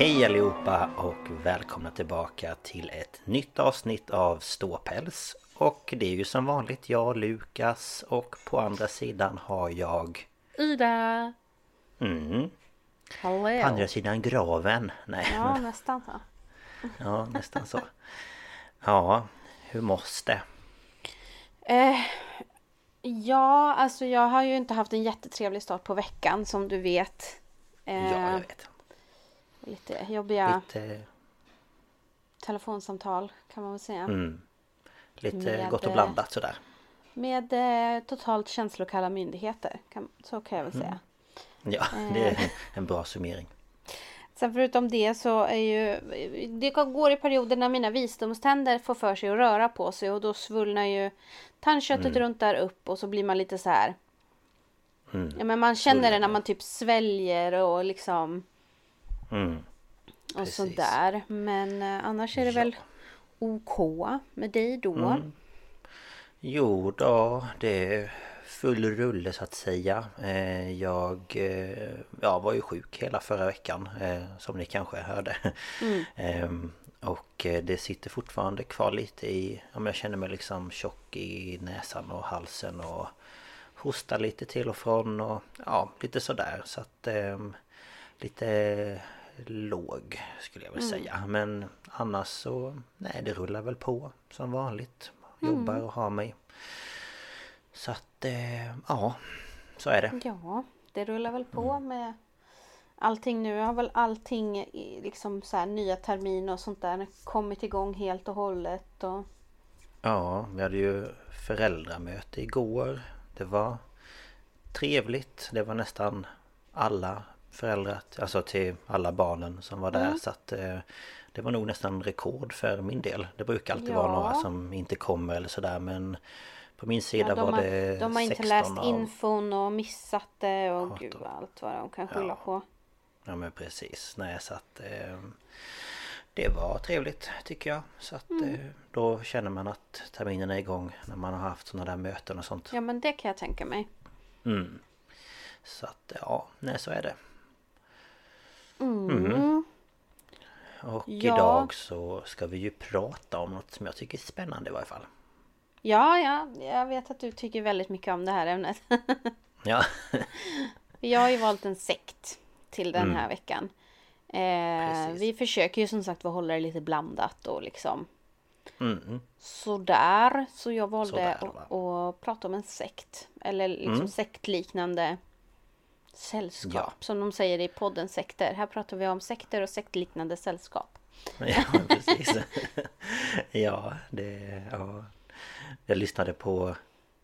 Hej allihopa och välkomna tillbaka till ett nytt avsnitt av Ståpäls. Och det är ju som vanligt jag, Lukas, och på andra sidan har jag... Ida! Mm, Hallå! på andra sidan graven. Nej, Ja, men, nästan så. ja nästan så. Ja, hur måste? Eh, ja, alltså jag har ju inte haft en jättetrevlig start på veckan som du vet. Eh, Ja, jag vet. Lite jobbiga Lite, telefonsamtal kan man väl säga. mm, lite Med, gott och eh, blandat sådär. Med eh, totalt känslokalla myndigheter. Kan, så kan jag väl säga. Ja, det är en bra summering. Sen förutom det så är ju Det går i perioder när mina visdomständer får för sig att röra på sig och då svullnar ju tandköttet runt där upp och så blir man lite så här. Ja men man känner det när man typ sväljer och liksom Mm. och sådär. Men eh, annars är det väl OK med dig då. Mm. Jo då, det är full rulle så att säga. Eh, Jag eh, ja, var ju sjuk hela förra veckan som ni kanske hörde. Ehm, Och det sitter fortfarande kvar lite i, om jag känner mig liksom tjock i näsan och halsen och hostar lite till och från och ja, lite sådär. Så att ehm, lite låg skulle jag vilja säga. Men annars så, nej det rullar väl på som vanligt. Jobbar och har mig. Så att, eh, ja, så är det. Ja, det rullar väl på Mm. med allting nu. Har väl allting liksom så här nya termin och sånt där kommit igång helt och hållet. Och... Ja, vi hade ju föräldramöte igår. Det var trevligt. Det var nästan alla föräldrar, alltså till alla barnen som var där. Så att eh, det var nog nästan rekord för min del. Det brukar alltid vara Ja. några som inte kommer eller sådär men på min sida Ja, de, var har, det de har inte 16 läst av... infon och missat det och Ja, gud de- allt vad de kan skylla Ja. på. Ja men precis. Nej så att eh, Det var trevligt tycker jag. Så att Mm. eh, då känner man att terminen är igång när man har haft sådana där möten och sånt. Ja men det kan jag tänka mig. Mm. Så att ja, nej så är det. Mm. Och Ja. idag så ska vi ju prata om något som jag tycker är spännande i varje fall. Ja, ja, jag vet att du tycker väldigt mycket om det här ämnet. Ja, Jag har ju valt en sekt till den Mm. här veckan. Eh, vi försöker ju som sagt att hålla det lite blandat och liksom mm. sådär. Så jag valde Sådär, att, att prata om en sekt. Eller liksom Mm. sektliknande sällskap. Ja. Som de säger i podden sekter. Här pratar vi om sekter och sektliknande sällskap. ja precis. ja, det... Ja. Jag lyssnade på...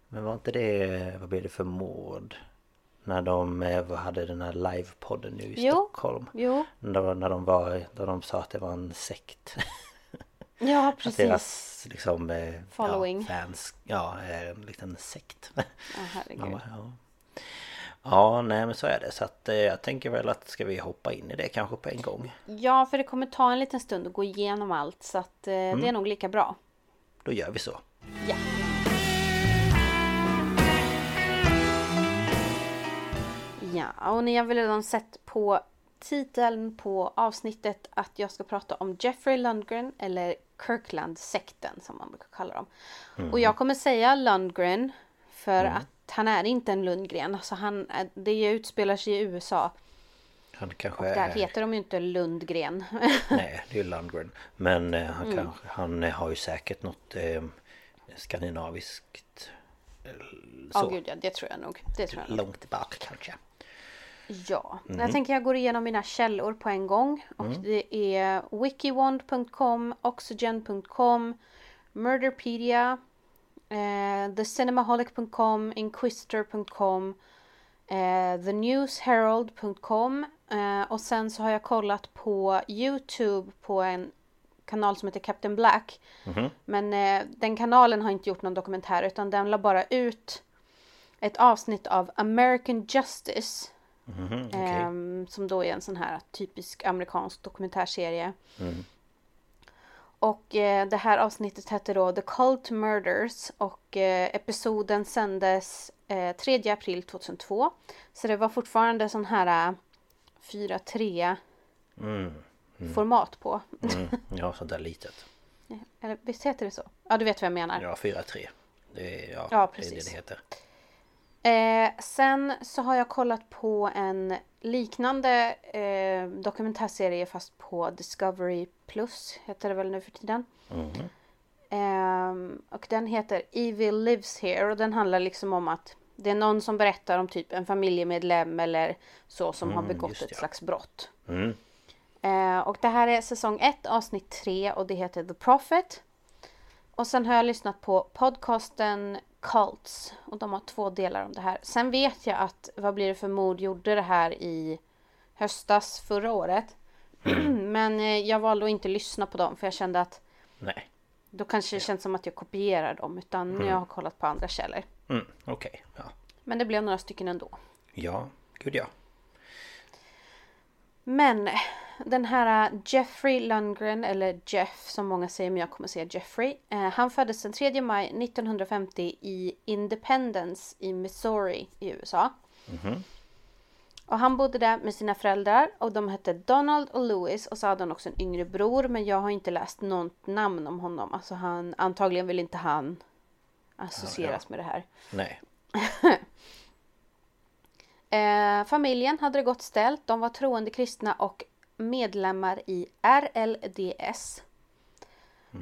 Men var inte det... Vad blev det för mord? När de eh, hade den här livepodden nu i Jo. Stockholm. Jo, När de, när de var, då de sa att det var en sekt. ja Att precis. deras liksom eh, Following. Ja, fans, ja, en liten sekt. Ja, herregud. Ja, ja. Ja, nej men så är det. Så att eh, jag tänker väl att ska vi hoppa in i det kanske på en gång. Ja, för det kommer ta en liten stund att gå igenom allt så att eh, Mm. det är nog lika bra. Då gör vi så. Ja. Ja, och ni har väl redan sett på titeln på avsnittet att jag ska prata om Jeffrey Lundgren eller Kirkland-sekten som man brukar kalla dem. Och jag kommer säga Lundgren för att han är inte en Lundgren. Alltså han, är- det utspelar sig i USA. Han kanske Där är... heter de ju inte Lundgren. Nej, det är Lundgren. Men eh, han, kanske, han eh, har ju säkert något eh, skandinaviskt... eh, Ja, Så. gud ja, det tror jag nog. Det tror jag. Långt tillbaka kanske. Ja, jag tänker jag går igenom mina källor på en gång. Och det är wikibond.com, oxygen.com, murderpedia, eh, thecinemaholic.com, inquisitor.com, eh, thenewsherald.com eh, och sen så har jag kollat på Youtube på en kanal som heter Captain Black. Men eh, den kanalen har inte gjort någon dokumentär utan den la bara ut ett avsnitt av American Justice. Mhm, okej. Ehm, som då är en sån här typisk amerikansk dokumentärserie. Och eh, det här avsnittet hette då The Cult Murders och eh, episoden sändes eh, 3 april 2002. Så det var fortfarande sån här 4-3 format på. Mm, ja, sånt där litet. Eller visst heter det så? Ja, du vet vad jag menar. Ja, 4-3. Det är, ja, Ja, det är det precis. det heter. Eh, sen så har jag kollat på en liknande eh, dokumentärserie fast på Discovery Plus heter det väl nu för tiden. Ehm, och den heter Evil Lives Here och den handlar liksom om att det är någon som berättar om typ en familjemedlem eller så som har begått ett ja. slags brott. Mm. Eh, och det här är säsong 1 avsnitt 3 och det heter The Prophet. Och sen har jag lyssnat på podcasten Cults och de har två delar om det här. Sen vet jag att Vad blir det för mord gjorde det här i höstas förra året. Men eh, jag valde att inte lyssna på dem för jag kände att Nej. då kanske det känns som att jag kopierar dem utan jag har kollat på andra källor. Mm, Okej, ja. Men det blev några stycken ändå. Ja, gud ja. Men den här Jeffrey Lundgren, eller Jeff som många säger, men jag kommer säga Jeffrey. Eh, han föddes den 3 maj 1950 i Independence i Missouri i USA. Och han bodde där med sina föräldrar och de hette Donald och Louis och så hade han också en yngre bror men jag har inte läst något namn om honom. Alltså han, antagligen vill inte han associeras med det här. Nej. Eh, familjen hade det gott ställt. De var troende kristna och medlemmar i RLDS.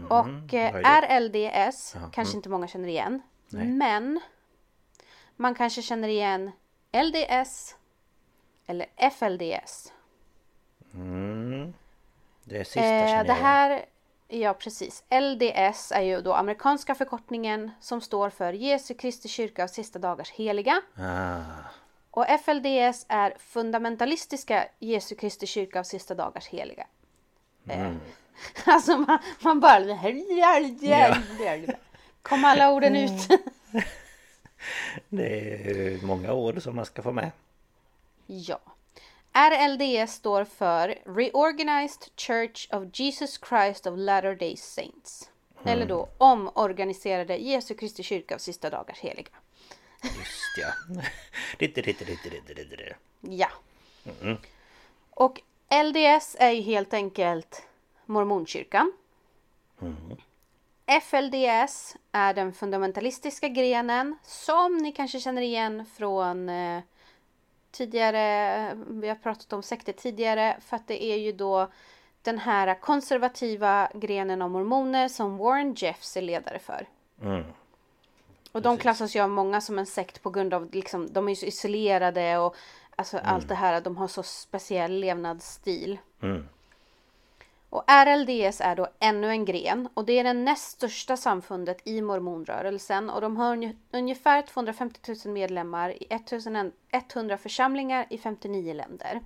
och eh, vad är RLDS kanske inte många känner igen. Men man kanske känner igen LDS eller FLDS. Det sista Eh, känner det jag igen. här, ja precis. LDS är ju då amerikanska förkortningen som står för Jesu Kristi kyrka av sista dagars heliga. Ah, Och FLDS är fundamentalistiska Jesu Kristi kyrka av sista dagars heliga. Eh, alltså man, man bara... Kom alla orden ut? det är många ord som man ska få med. Ja. RLDS står för Reorganized Church of Jesus Christ of Latter-day Saints. Eller då omorganiserade Jesu Kristi kyrka av sista dagars heliga. Just ja. Ja. Och LDS är ju helt enkelt mormonkyrkan. FLDS är den fundamentalistiska grenen som ni kanske känner igen från eh, tidigare, vi har pratat om sekter tidigare, för att det är ju då den här konservativa grenen av mormoner som Warren Jeffs är ledare för. Och de klassas ju av många som en sekt på grund av liksom, de är så isolerade och alltså allt det här, de har så speciell levnadsstil. Och RLDS är då ännu en gren och det är det näst största samfundet i mormonrörelsen och de har ungefär 250 000 medlemmar i 1100 församlingar i 59 länder.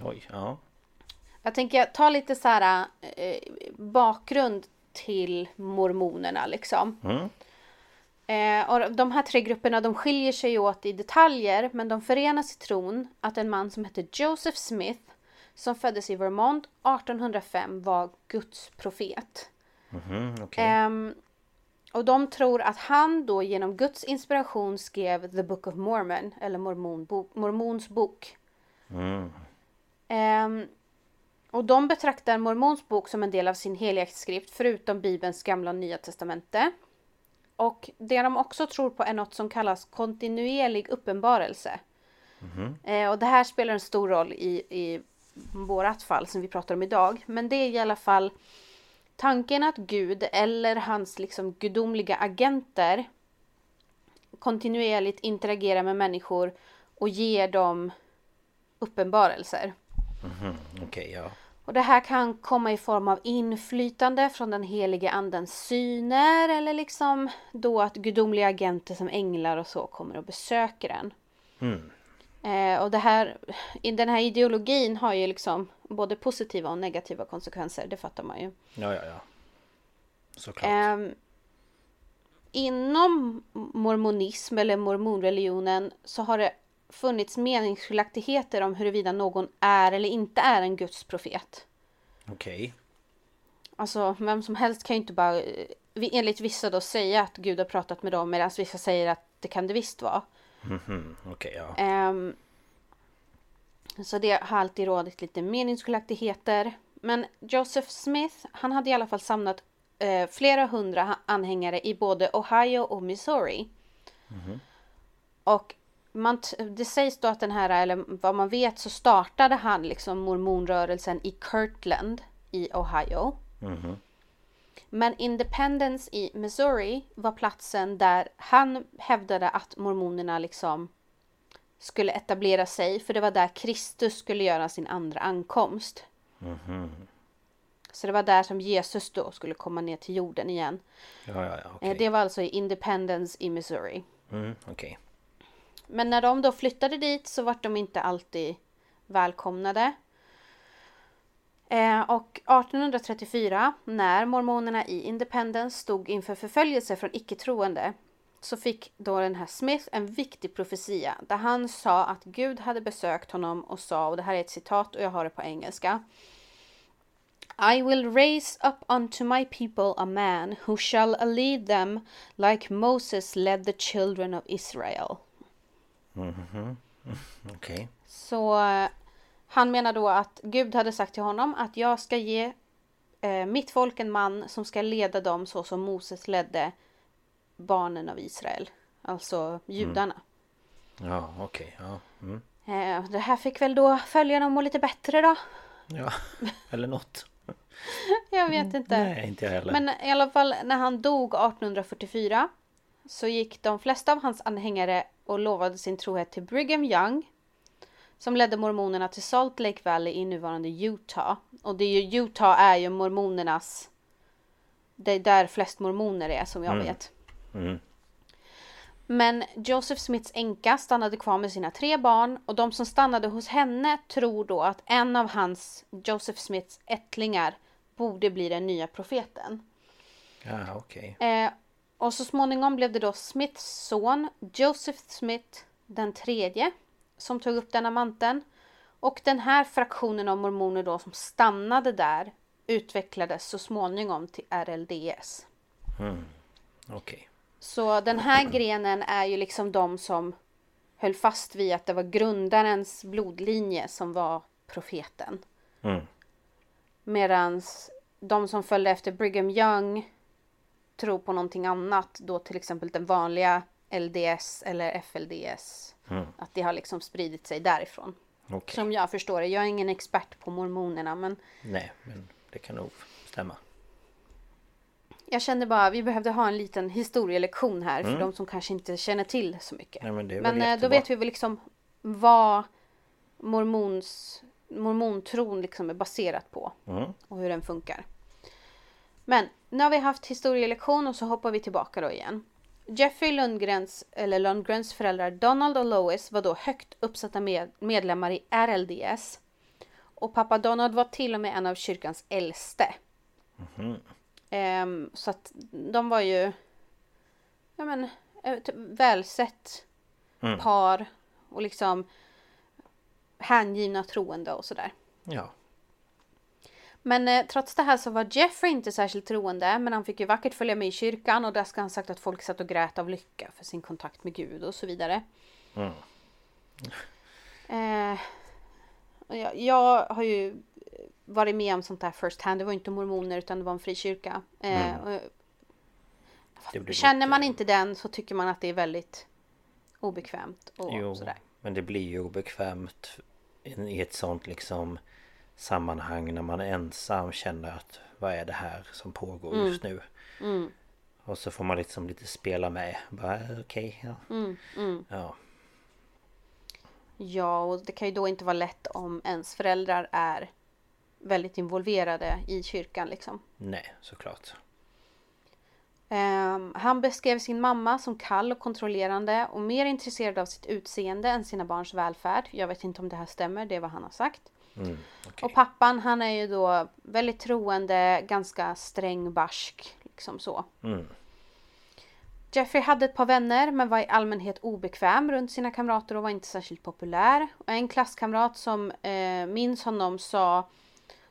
Oj, ja. Jag tänker ta lite så här eh, bakgrund till mormonerna liksom. Mm. Eh, och de här tre grupperna de skiljer sig åt i detaljer men de förenas i tron att en man som hette Joseph Smith som föddes i Vermont 1805 var Guds profet. Mhm, okej. Ehm, och de tror att han då genom Guds inspiration skrev The Book of Mormon eller Mormonbok, Mormons bok. Mm. Ehm, och de betraktar Mormons bok som en del av sin heliga skrift förutom Bibelns gamla och nya testamente. Och det de också tror på är något som kallas kontinuerlig uppenbarelse. Eh, och det här spelar en stor roll i, i vårat fall som vi pratar om idag. Men det är i alla fall tanken att Gud eller hans liksom gudomliga agenter kontinuerligt interagerar med människor och ger dem uppenbarelser. Okej, ja. Och det här kan komma i form av inflytande från den helige andens syner eller liksom då att gudomliga agenter som änglar och så kommer och besöker en. Eh, och det här, den här ideologin har ju liksom både positiva och negativa konsekvenser, det fattar man ju. Ja, ja, ja. Såklart. Ehm, inom mormonism eller mormonreligionen så har det funnits meningsskiljaktigheter om huruvida någon är eller inte är en Guds profet. Okej. Alltså vem som helst kan ju inte bara eh, enligt vissa då säga att Gud har pratat med dem medan vissa säger att det kan det visst vara. Mhm, Okej, ja. Ehm, så det har alltid rådigt lite meningsskiljaktigheter. Men Joseph Smith, han hade i alla fall samlat eh, flera hundra anhängare i både Ohio och Missouri. Och man, det sägs då att den här, eller vad man vet så startade han liksom mormonrörelsen i Kirtland i Ohio. Men Independence i Missouri var platsen där han hävdade att mormonerna liksom skulle etablera sig för det var där Kristus skulle göra sin andra ankomst. Så det var där som Jesus då skulle komma ner till jorden igen. Ja, ja, ja. Okej. Eh, Det var alltså i Independence i Missouri. Mm, okej. Men när de då flyttade dit så var de inte alltid välkomnade. Eh, och 1834 när mormonerna i Independence stod inför förföljelse från icke-troende så fick då den här Smith en viktig profetia där han sa att Gud hade besökt honom och sa, och det här är ett citat och jag har det på engelska. I will raise up unto my people a man who shall lead them like Moses led the children of Israel. Okej. Så eh, han menar då att Gud hade sagt till honom att jag ska ge eh, mitt folk en man som ska leda dem så som Moses ledde barnen av Israel. Alltså judarna. Ja, okej. Ja. Mm. Eh, det här fick väl då följarna att må lite bättre då. ja. Eller något. Jag vet inte. Nej, inte jag heller. Men i alla fall när han dog 1844 så gick de flesta av hans anhängare och lovade sin trohet till Brigham Young som ledde mormonerna till Salt Lake Valley i nuvarande Utah. Och det är ju, Utah är ju mormonernas... Det är där flest mormoner är som jag vet. Mm. Men Joseph Smiths änka stannade kvar med sina tre barn och de som stannade hos henne tror då att en av hans, Joseph Smiths ättlingar, borde bli den nya profeten. Ja, okej. Eh, och så småningom blev det då Smiths son Joseph Smith den tredje som tog upp denna manteln. Och den här fraktionen av mormoner då som stannade där utvecklades så småningom till RLDS. Okej. Så den här grenen är ju liksom de som höll fast vid att det var grundarens blodlinje som var profeten. Mm. Medan de som följde efter Brigham Young tror på någonting annat, då till exempel den vanliga LDS eller FLDS. Att det har liksom spridit sig därifrån. Okej. Som jag förstår det. Jag är ingen expert på mormonerna men Nej, men det kan nog stämma. jag kände bara vi behövde ha en liten historielektion här för de som kanske inte känner till så mycket. Nej, men men eh, då vet vi väl liksom vad mormons mormontron liksom är baserat på. Och hur den funkar. Men nu har vi haft historielektion och så hoppar vi tillbaka då igen. Jeffrey Lundgrens, eller Lundgrens föräldrar Donald och Lois var då högt uppsatta med, medlemmar i RLDS. Och pappa Donald var till och med en av kyrkans äldste. Ehm, så att de var ju ja men, ett välsett par och liksom hängivna troende och sådär. Ja. Men eh, trots det här så var Jeffrey inte särskilt troende men han fick ju vackert följa med i kyrkan och där ska han sagt att folk satt och grät av lycka för sin kontakt med Gud och så vidare. Eh, och jag, jag har ju varit med om sånt där first hand. Det var inte mormoner utan det var en frikyrka. Eh, och, blir känner man inte den så tycker man att det är väldigt obekvämt och Jo, sådär. men det blir ju obekvämt i ett sånt liksom sammanhang när man är ensam känner att vad är det här som pågår Mm. just nu? Och så får man liksom lite spela med. Bara okej, ja. Mm, Ja. Ja, och det kan ju då inte vara lätt om ens föräldrar är väldigt involverade i kyrkan liksom. Nej, såklart. Ehm, han beskrev sin mamma som kall och kontrollerande och mer intresserad av sitt utseende än sina barns välfärd. Jag vet inte om det här stämmer, det är vad han har sagt. Mm, okej. Och pappan han är ju då väldigt troende, ganska sträng, barsk, liksom så. Mm. Jeffrey hade ett par vänner men var i allmänhet obekväm runt sina kamrater och var inte särskilt populär. Och en klasskamrat som eh, minns honom sa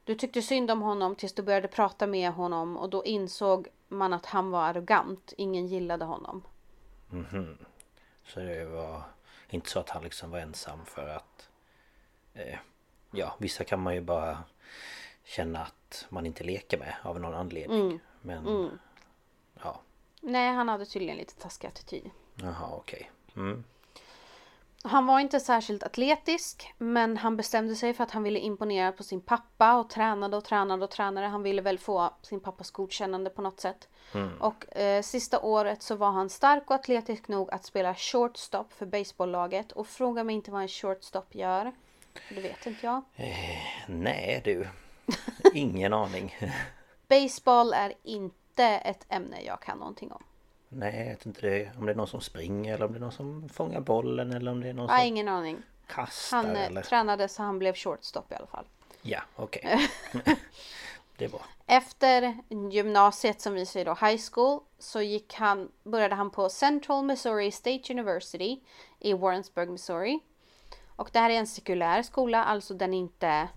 Du tyckte synd om honom tills du började prata med honom och då insåg man att han var arrogant. Ingen gillade honom. Så det var inte så att han liksom var ensam för att eh, Ja, vissa kan man ju bara känna att man inte leker med av någon anledning. Men ja, Nej, han hade tydligen lite taskig attityd. jaha okej. Mm. Han var inte särskilt atletisk men han bestämde sig för att han ville imponera på sin pappa och tränade och tränade och tränade. Han ville väl få sin pappas godkännande på något sätt. Och eh, sista året så var han stark och atletisk nog att spela shortstop för baseballlaget. Och fråga mig inte vad en shortstop gör. Det vet inte jag. Nej du. Ingen aning. Baseball är inte ett ämne jag kan någonting om. Nej, jag vet inte det, om det är någon som springer eller om det är någon som fångar bollen eller om det är någon har som ingen aning. kastar Han eh, eller... tränade så han blev shortstop i alla fall. Ja, okej. det är bra. Efter gymnasiet som vi säger då high school så gick han, började han på Central Missouri State University i Warrensburg, Missouri. Och det här är en sekulär skola, alltså den är inte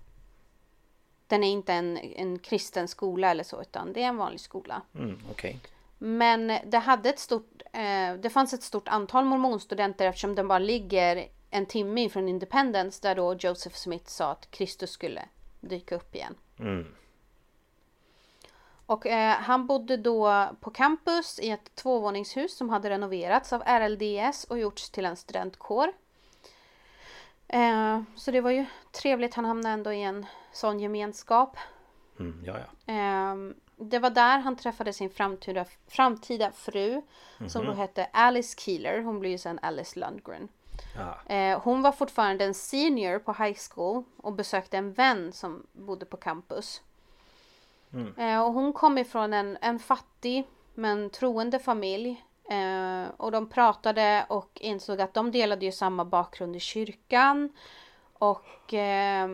den är inte en, en kristen skola eller så utan det är en vanlig skola. Mm, okej. Men det hade ett stort, eh, det fanns ett stort antal mormonstudenter eftersom den bara ligger en timme ifrån Independence där då Joseph Smith sa att Kristus skulle dyka upp igen. Mm. Och eh, han bodde då på campus i ett tvåvåningshus som hade renoverats av RLDS och gjorts till en studentkår. Eh, så det var ju trevligt, han hamnade ändå i en sån gemenskap. Mm, ja, ja. Eh, det var där han träffade sin framtida, framtida fru som då hette Alice Keeler. Hon blev ju sen Alice Lundgren. ja. Eh, hon var fortfarande en senior på high school och besökte en vän som bodde på campus. Eh, och hon kom ifrån en, en fattig men troende familj. Eh, och de pratade och insåg att de delade ju samma bakgrund i kyrkan. Och eh,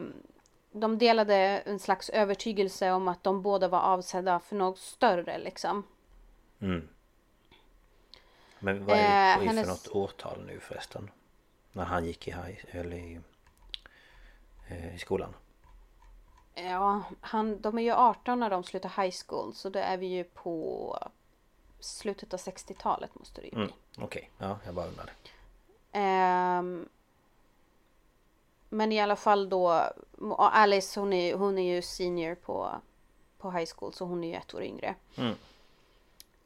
de delade en slags övertygelse om att de båda var avsedda för något större liksom. Mm. Men vad är, Eh, vad är det för hennes- något årtal nu förresten? När han gick i, high, eller i, eh, i skolan? Ja, han, de är ju 18 när de slutar high school så då är vi ju på slutet av 60-talet måste det ju bli. Mm, Okej, ja jag bara undrade. Ehm, men i alla fall då, Alice hon är, hon är ju senior på, på high school så hon är ju ett år yngre. Mm.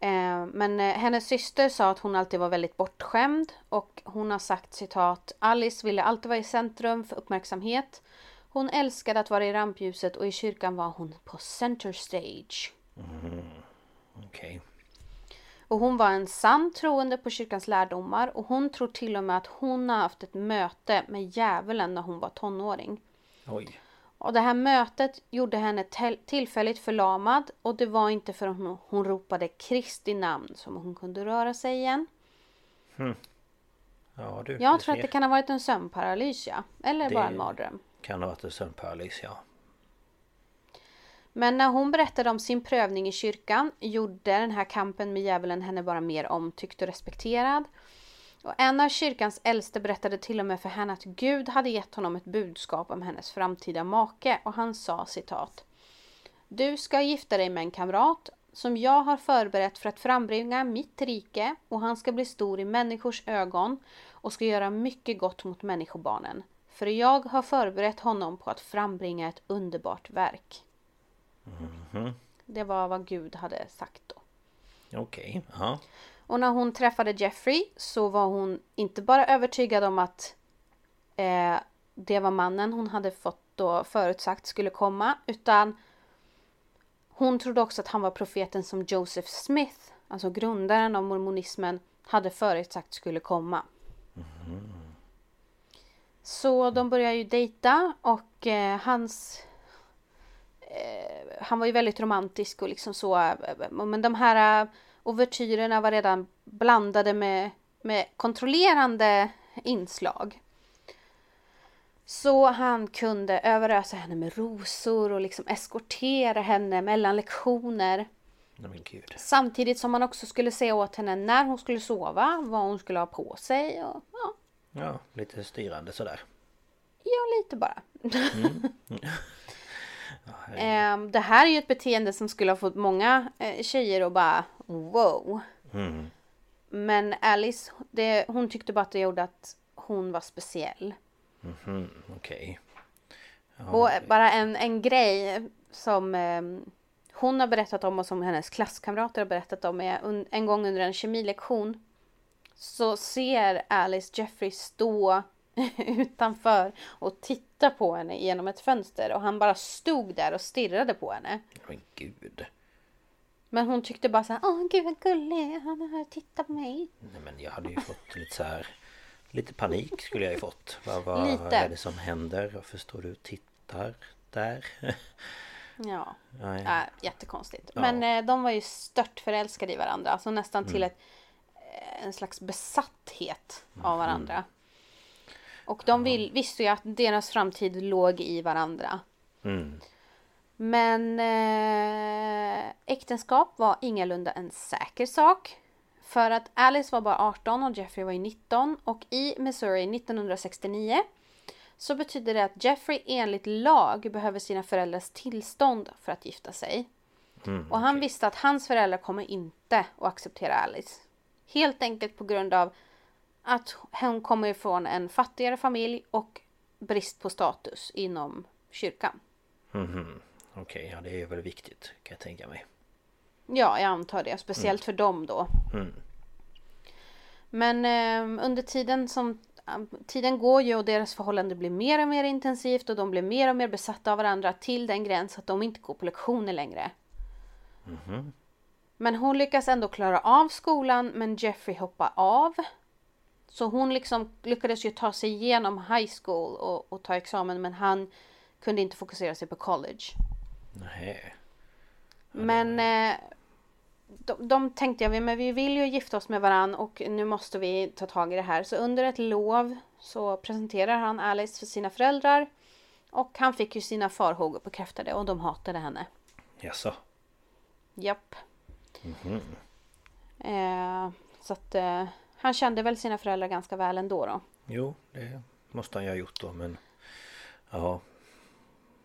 Ehm, men eh, hennes syster sa att hon alltid var väldigt bortskämd och hon har sagt citat Alice ville alltid vara i centrum för uppmärksamhet. Hon älskade att vara i rampljuset och i kyrkan var hon på center stage. Okej. Och hon var en sann troende på kyrkans lärdomar och hon tror till och med att hon har haft ett möte med djävulen när hon var tonåring. Oj. Och det här mötet gjorde henne tillfälligt förlamad och det var inte förrän hon, hon ropade Kristi namn som hon kunde röra sig igen. Ja du, Jag tror att ser. det kan ha varit en sömnparalys ja. Eller Det- bara en mardröm. Kan ha varit en sömnparalys ja. Men när hon berättade om sin prövning i kyrkan gjorde den här kampen med djävulen henne bara mer omtyckt och respekterad. Och en av kyrkans äldste berättade till och med för henne att Gud hade gett honom ett budskap om hennes framtida make och han sa citat. Du ska gifta dig med en kamrat som jag har förberett för att frambringa mitt rike och han ska bli stor i människors ögon och ska göra mycket gott mot människobarnen. För jag har förberett honom på att frambringa ett underbart verk. Det var vad Gud hade sagt då. Okej, ja. Och när hon träffade Jeffrey så var hon inte bara övertygad om att eh, det var mannen hon hade fått då förutsagt skulle komma utan hon trodde också att han var profeten som Joseph Smith, alltså grundaren av mormonismen, hade förutsagt skulle komma. Så de börjar ju dejta och eh, hans han var ju väldigt romantisk och liksom så. eh, Men de här eh, ouvertyrerna var redan blandade med, med kontrollerande inslag. Så han kunde överösa henne med rosor och liksom eskortera henne mellan lektioner. Samtidigt som han också skulle säga åt henne när hon skulle sova, vad hon skulle ha på sig och ja, Ja, lite styrande sådär. ja lite bara. Ehm, det här är ju ett beteende som skulle ha fått många eh, tjejer att bara wow. Men Alice, det, hon tyckte bara att det gjorde att hon var speciell. Mm, Okej. Och bara en, en grej som eh, hon har berättat om och som hennes klasskamrater har berättat om är un, en gång under en kemilektion så ser Alice Jeffrey stå utanför och titta på henne genom ett fönster och han bara stod där och stirrade på henne. Men gud. Men hon tyckte bara så här, åh gud vad gullig, han och tittar på mig. Nej men jag hade ju fått lite så här Lite panik skulle jag ju fått. Vad, vad Lite. är det som händer? Varför står du och tittar där? Ja, Nej. ja jättekonstigt. Ja. Men eh, de var ju stört förälskade i varandra, alltså nästan till ett, eh, en slags besatthet av varandra. Och de vill, visste ju att deras framtid låg i varandra. Mm. Men eh, äktenskap var ingalunda en säker sak. För att Alice var bara 18 och Jeffrey var ju 19 och i Missouri 1969 så betyder det att Jeffrey enligt lag behöver sina föräldrars tillstånd för att gifta sig. och han visste att hans föräldrar kommer inte att acceptera Alice. Helt enkelt på grund av att hon kommer ifrån en fattigare familj och brist på status inom kyrkan. Mhm. Okej, ja det är väl viktigt kan jag tänka mig. Ja, jag antar det. Speciellt för dem då. Mm. Men eh, under tiden som Tiden går ju och deras förhållande blir mer och mer intensivt och de blir mer och mer besatta av varandra till den gräns att de inte går på lektioner längre. Men hon lyckas ändå klara av skolan men Jeffrey hoppar av. Så hon liksom lyckades ju ta sig igenom high school och, och ta examen men han kunde inte fokusera sig på college. Nej. Men eh, de, de tänkte jag, men vi vill ju gifta oss med varann och nu måste vi ta tag i det här. Så under ett lov så presenterar han Alice för sina föräldrar. Och han fick ju sina farhågor bekräftade och de hatade henne. Jaså? Japp. Eh, så att eh, han kände väl sina föräldrar ganska väl ändå då. Jo, det måste han ju ha gjort då men... Ja.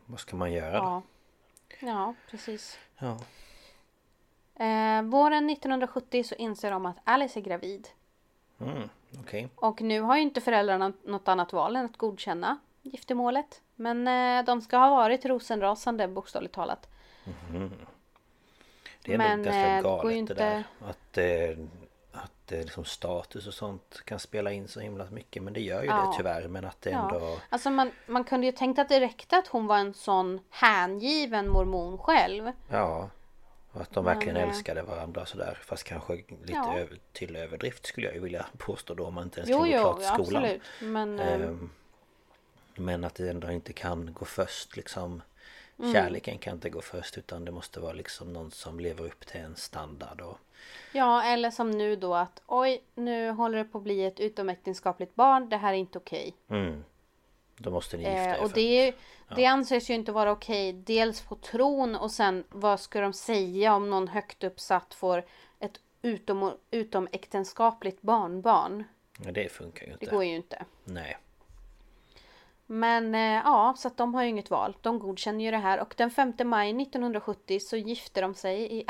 Vad ska man göra då? Ja, ja precis. Ja. Eh, våren 1970 så inser de att Alice är gravid. Mm, Okej. Och nu har ju inte föräldrarna något annat val än att godkänna giftermålet. Men eh, de ska ha varit rosenrasande bokstavligt talat. Det är Men, nog eh, ganska det går galet ju det där. Att, eh, att eh, liksom status och sånt kan spela in så himla mycket. Men det gör ju Ja. det tyvärr. Men att det ändå... Ja. Alltså man, man kunde ju tänkt att det räckte att hon var en sån hängiven mormon själv. Ja. Och att de verkligen Men, eh, älskade varandra sådär. Fast kanske lite Ja. över, till överdrift skulle jag ju vilja påstå då. Om man inte ens Jo, jo, klart skolan. absolut. Men eh, Ehm, Men att det ändå inte kan gå först liksom Mm. Kärleken kan inte gå först utan det måste vara liksom någon som lever upp till en standard och Ja, eller som nu då att oj, nu håller det på att bli ett utomäktenskapligt barn. Det här är inte okej. mm, Då måste ni gifta er Eh, och det, är ju- det anses ju inte vara okej. Dels på tron och sen vad ska de säga om någon högt uppsatt får ett utom, utomäktenskapligt barnbarn. ja, Det funkar ju Det inte går ju inte. Nej Men eh, ja, så att de har ju inget val. De godkänner ju det här och den 5 maj 1970 så gifte de sig i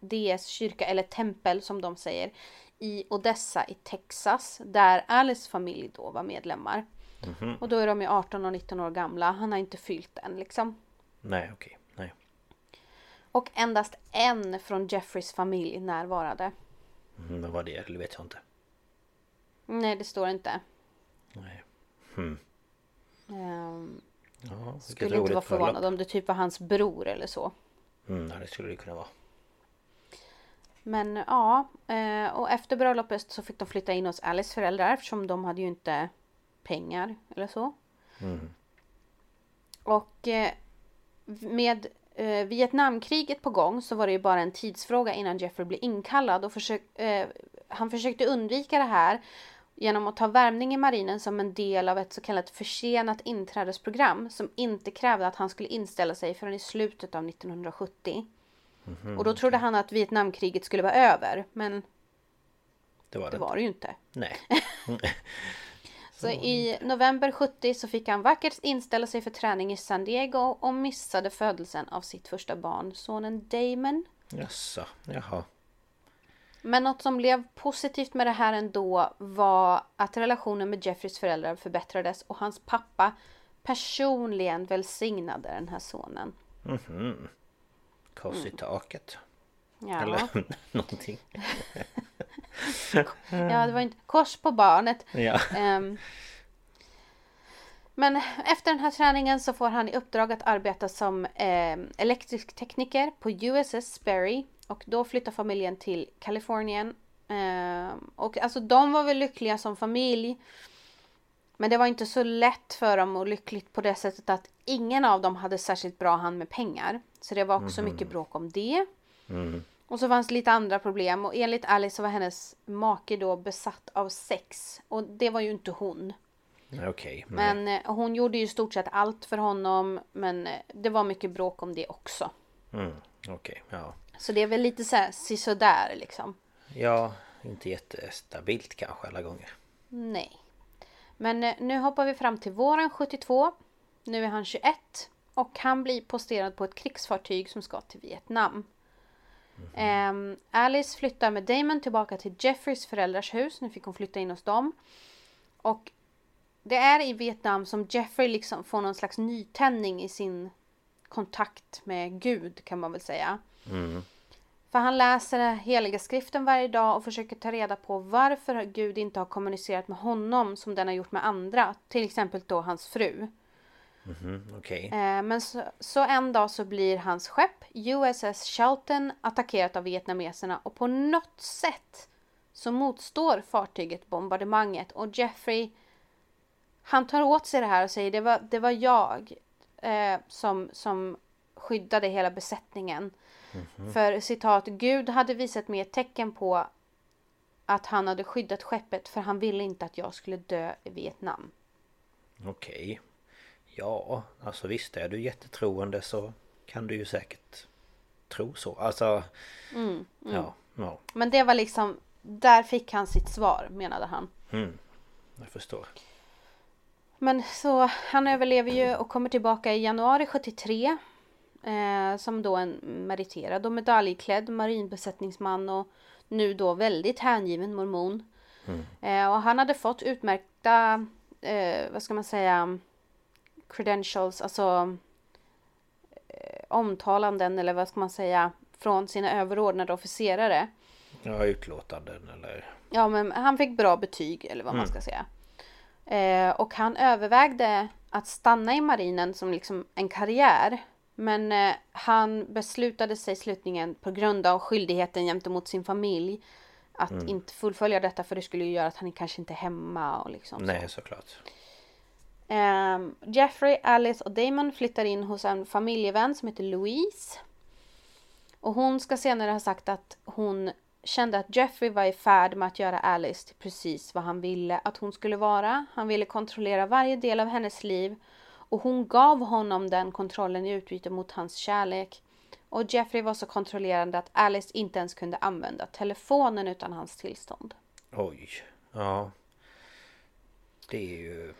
RLDS kyrka, eller tempel som de säger, i Odessa i Texas, där Alice familj då var medlemmar. Och då är de ju 18 och 19 år gamla. Han har inte fyllt än liksom. Nej okej Nej Och endast en från Jeffreys familj närvarade. mm, Vad var det? Det vet jag inte Nej, det står inte. Nej Ehm, Ja, vilket skulle inte vara förvånad om det typ var hans bror eller så. Mm, ja, det skulle det kunna vara Men ja, eh, och efter bröllopet så fick de flytta in hos Alice föräldrar eftersom de hade ju inte pengar eller så. Och eh, med eh, Vietnamkriget på gång så var det ju bara en tidsfråga innan Jeffrey blev inkallad och försök, han försökte undvika det här genom att ta värmning i marinen som en del av ett så kallat försenat inträdesprogram som inte krävde att han skulle inställa sig förrän i slutet av 1970. Och då trodde han att Vietnamkriget skulle vara över, men Det var det, det var det ju inte. Nej Så i november 70 så fick han vackert inställa sig för träning i San Diego och missade födelsen av sitt första barn, sonen Damon. Jaså, jaha Men något som blev positivt med det här ändå var att relationen med Jeffreys föräldrar förbättrades och hans pappa personligen välsignade den här sonen. Kors Mm. i taket Ja, Eller någonting ja det var inte kors på barnet. Ja Ehm, men efter den här träningen så får han i uppdrag att arbeta som eh, elektrisk tekniker på USS Sperry. Och då flyttar familjen till Kalifornien. Ehm, och alltså de var väl lyckliga som familj. Men det var inte så lätt för dem och lyckligt på det sättet att ingen av dem hade särskilt bra hand med pengar. Så det var också mycket bråk om det. Och så fanns det lite andra problem och enligt Alice så var hennes make då besatt av sex. Och det var ju inte hon. Nej. Men eh, hon gjorde ju i stort sett allt för honom. Men eh, det var mycket bråk om det också. Mm, Okej, ja Så det är väl lite så här sisådär liksom. Ja, inte jättestabilt kanske alla gånger Nej. Men eh, nu hoppar vi fram till våren 72. Nu är han 21. Och han blir posterad på ett krigsfartyg som ska till Vietnam. Ehm, Alice flyttar med Damon tillbaka till Jeffreys föräldrars hus. Nu fick hon flytta in hos dem. Och det är i Vietnam som Jeffrey liksom får någon slags nytändning i sin kontakt med Gud kan man väl säga. Mm. För han läser heliga skriften varje dag och försöker ta reda på varför Gud inte har kommunicerat med honom som den har gjort med andra. Till exempel då hans fru. mm, Okej Eh, Men så, så en dag så blir hans skepp USS Charlton attackerat av vietnameserna och på något sätt så motstår fartyget bombardemanget och Jeffrey han tar åt sig det här och säger det var, det var jag eh, som, som skyddade hela besättningen. För citat, Gud hade visat mig ett tecken på att han hade skyddat skeppet för han ville inte att jag skulle dö i Vietnam. Okej Ja, alltså visst är du jättetroende så kan du ju säkert tro så Alltså Mm, Ja, ja, Men det var liksom, där fick han sitt svar menade han. jag förstår Men så han överlever ju och kommer tillbaka i januari 73. Eh, som då en meriterad och medaljklädd marinbesättningsman och nu då väldigt hängiven mormon. Eh, och han hade fått utmärkta, eh, vad ska man säga, credentials, alltså eh, omtalanden eller vad ska man säga, från sina överordnade officerare. Ja, utlåtanden eller Ja, men han fick bra betyg eller vad man ska säga. Eh, och han övervägde att stanna i marinen som liksom en karriär. Men eh, han beslutade sig slutligen på grund av skyldigheten gentemot sin familj att inte fullfölja detta för det skulle ju göra att han kanske inte är hemma och liksom så. Nej, såklart Ehm, Jeffrey, Alice och Damon flyttar in hos en familjevän som heter Louise. Och hon ska senare ha sagt att hon kände att Jeffrey var i färd med att göra Alice till precis vad han ville att hon skulle vara. Han ville kontrollera varje del av hennes liv och hon gav honom den kontrollen i utbyte mot hans kärlek. Och Jeffrey var så kontrollerande att Alice inte ens kunde använda telefonen utan hans tillstånd. Oj. Ja. Det är ju...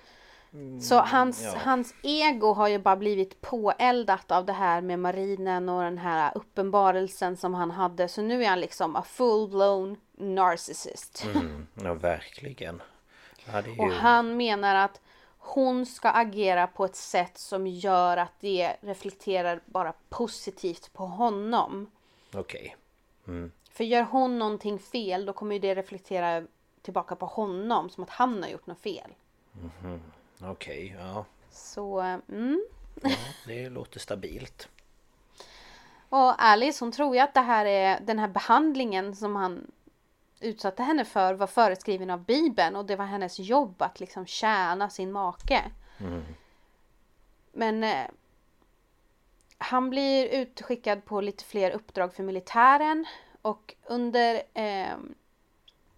Så hans, ja. hans ego har ju bara blivit påeldat av det här med marinen och den här uppenbarelsen som han hade. Så nu är han liksom a full-blown narcissist. Mm, ja, verkligen. Ja, ju... Och han menar att hon ska agera på ett sätt som gör att det reflekterar bara positivt på honom. Okej. För gör hon någonting fel då kommer ju det reflektera tillbaka på honom som att han har gjort något fel. Okej, ja. Så, mm. ja. Det låter stabilt. Och Alice hon tror ju att det här är den här behandlingen som han utsatte henne för var föreskriven av Bibeln och det var hennes jobb att liksom tjäna sin make. Men eh, han blir utskickad på lite fler uppdrag för militären och under eh,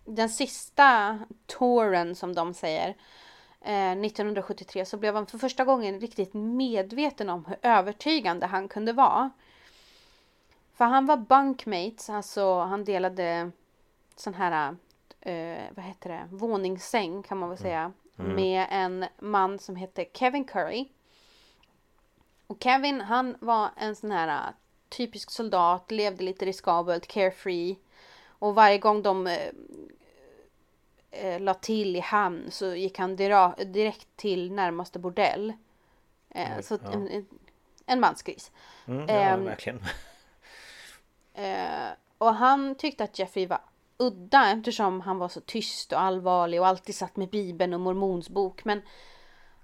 den sista touren som de säger eh, 1973 så blev han för första gången riktigt medveten om hur övertygande han kunde vara. För han var bunkmates, alltså han delade sån här, eh, vad heter det, våningssäng kan man väl säga. Med en man som hette Kevin Curry. Och Kevin han var en sån här eh, typisk soldat, levde lite riskabelt, carefree. Och varje gång de eh, eh, la till i hamn så gick han direkt till närmaste bordell. Eh, Oj, så ja. en, en, mansgris. Mm, ja, Ehm, verkligen. Eh, och han tyckte att Jeffrey var udda eftersom han var så tyst och allvarlig och alltid satt med Bibeln och mormons bok. Men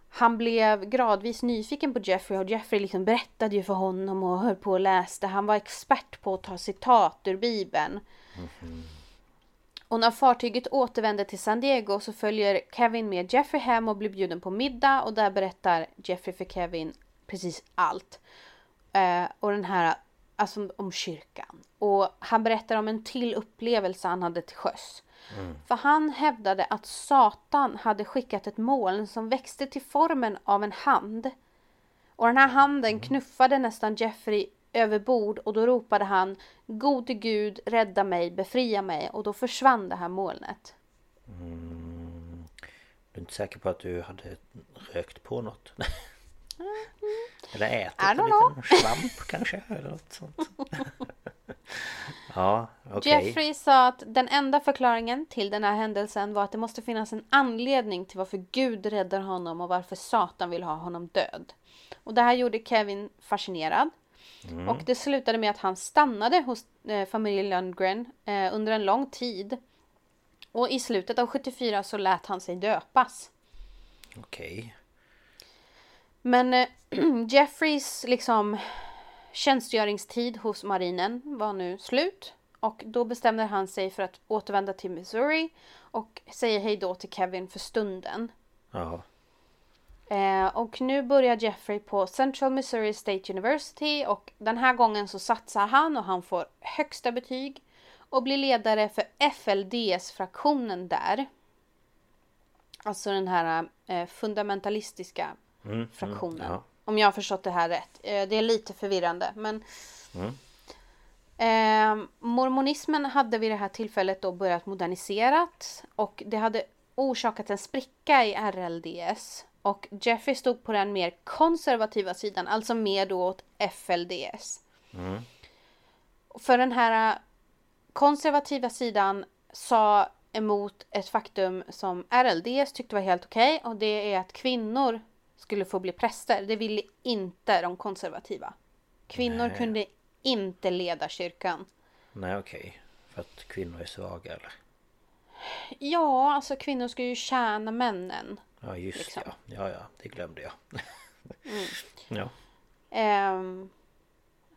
han blev gradvis nyfiken på Jeffrey och Jeffrey liksom berättade ju för honom och höll på och läste. Han var expert på att ta citat ur Bibeln. Och när fartyget återvänder till San Diego så följer Kevin med Jeffrey hem och blir bjuden på middag och där berättar Jeffrey för Kevin precis allt. Eh, och den här, alltså om kyrkan. Och han berättar om en till upplevelse han hade till sjöss. För han hävdade att Satan hade skickat ett moln som växte till formen av en hand. Och den här handen knuffade nästan Jeffrey över bord och då ropade han Gode Gud, rädda mig, befria mig och då försvann det här molnet. Du är inte säker på att du hade rökt på något? Eller ätit en liten svamp kanske? Eller något sånt. ja, okej. Jeffrey sa att den enda förklaringen till den här händelsen var att det måste finnas en anledning till varför Gud räddar honom och varför Satan vill ha honom död. Och det här gjorde Kevin fascinerad. Och det slutade med att han stannade hos eh, familjen Lundgren eh, under en lång tid. Och i slutet av 74 så lät han sig döpas. Okej. Men eh, Jeffreys liksom tjänstgöringstid hos marinen var nu slut. Och då bestämde han sig för att återvända till Missouri och säger hej då till Kevin för stunden. Ja. Eh, och nu börjar Jeffrey på Central Missouri State University och den här gången så satsar han och han får högsta betyg och blir ledare för FLDS-fraktionen där. Alltså den här eh, fundamentalistiska Mm, fraktionen. mm, ja. Om jag har förstått det här rätt. Eh, det är lite förvirrande men eh, Mormonismen hade vid det här tillfället då börjat moderniseras och det hade orsakat en spricka i RLDS. Och Jeffrey stod på den mer konservativa sidan, alltså mer då åt FLDS. För den här eh, konservativa sidan sa emot ett faktum som RLDS tyckte var helt okej och det är att kvinnor skulle få bli präster. Det ville inte de konservativa. Kvinnor kunde inte leda kyrkan. Nej okej. För att kvinnor är svaga eller? Ja, alltså kvinnor ska ju tjäna männen. Ja just Liksom. ja. Ja ja, det glömde jag. ja. Ehm,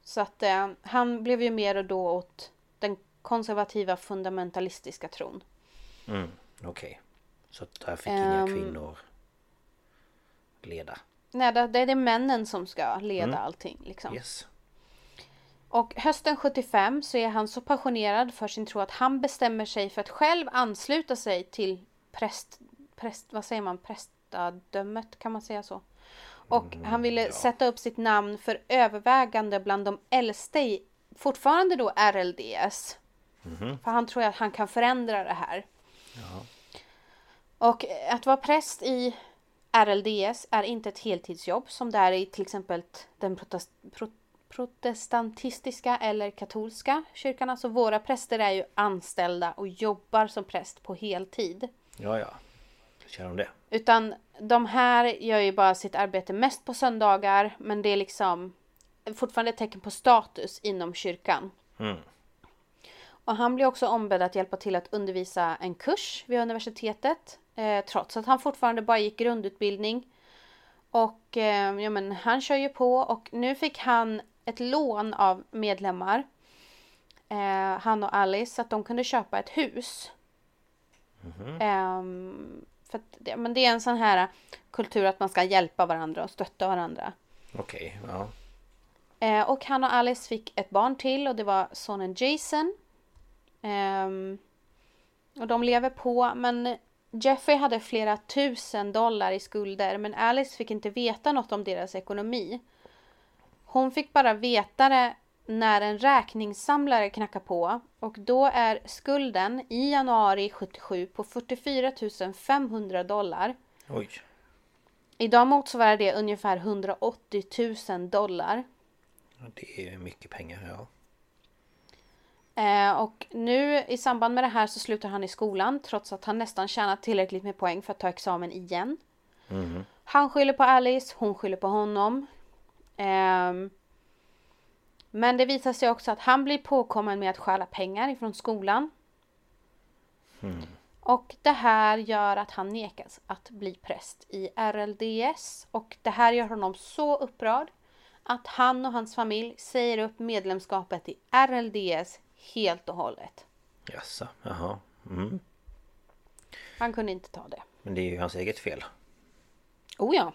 så att eh, han blev ju mer och då åt den konservativa fundamentalistiska tron. Mm, okej. Så att där fick inga Ehm. kvinnor leda. Nej, det det är det männen som ska leda allting. Liksom. Yes. Och hösten 75 så är han så passionerad för sin tro att han bestämmer sig för att själv ansluta sig till präst, präst vad säger man, prästadömet, kan man säga så? Och han ville sätta upp sitt namn för övervägande bland de äldste i, fortfarande då RLDS. För han tror att han kan förändra det här. Och att vara präst i RLDS är inte ett heltidsjobb som det är i till exempel den protest, pro, protestantistiska eller katolska kyrkan. Alltså våra präster är ju anställda och jobbar som präst på heltid. Ja, ja. Känner de det? Utan de här gör ju bara sitt arbete mest på söndagar men det är liksom fortfarande ett tecken på status inom kyrkan. Och han blir också ombedd att hjälpa till att undervisa en kurs vid universitetet. Eh, trots att han fortfarande bara gick grundutbildning. Och eh, ja, men han kör ju på och nu fick han ett lån av medlemmar. Eh, han och Alice så att de kunde köpa ett hus. Ehm, för att, det, men det är en sån här kultur att man ska hjälpa varandra och stötta varandra. Okej, ja. Eh, och han och Alice fick ett barn till och det var sonen Jason. Ehm, och de lever på men Jeffrey hade flera tusen dollar i skulder men Alice fick inte veta något om deras ekonomi. Hon fick bara veta det när en räkningssamlare knackar på och då är skulden i januari 77 på 44 500 dollar. Oj. Idag motsvarar det ungefär 180 000 dollar. Det är mycket pengar, ja. Eh, och nu i samband med det här så slutar han i skolan trots att han nästan tjänat tillräckligt med poäng för att ta examen igen. Han skyller på Alice, hon skyller på honom. Ehm, men det visar sig också att han blir påkommen med att stjäla pengar ifrån skolan. Och det här gör att han nekas att bli präst i RLDS. Och det här gör honom så upprörd att han och hans familj säger upp medlemskapet i RLDS helt och hållet. Jaså, jaha. Mm. Han kunde inte ta det. Men det är ju hans eget fel. Oh ja,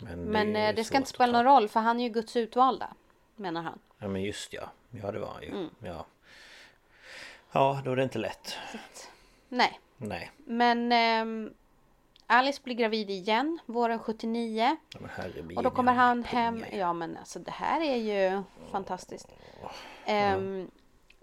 Men, men är eh, det ska inte spela någon roll för han är ju Guds utvalda. Menar han. Ja men just ja. Ja det var han ju. Mm. Ja. Ja då är det inte lätt. Nej, Nej. men ehm, Alice blir gravid igen våren 79. Ja, men Och då kommer han pengar. hem. Ja men alltså det här är ju fantastiskt. Ehm,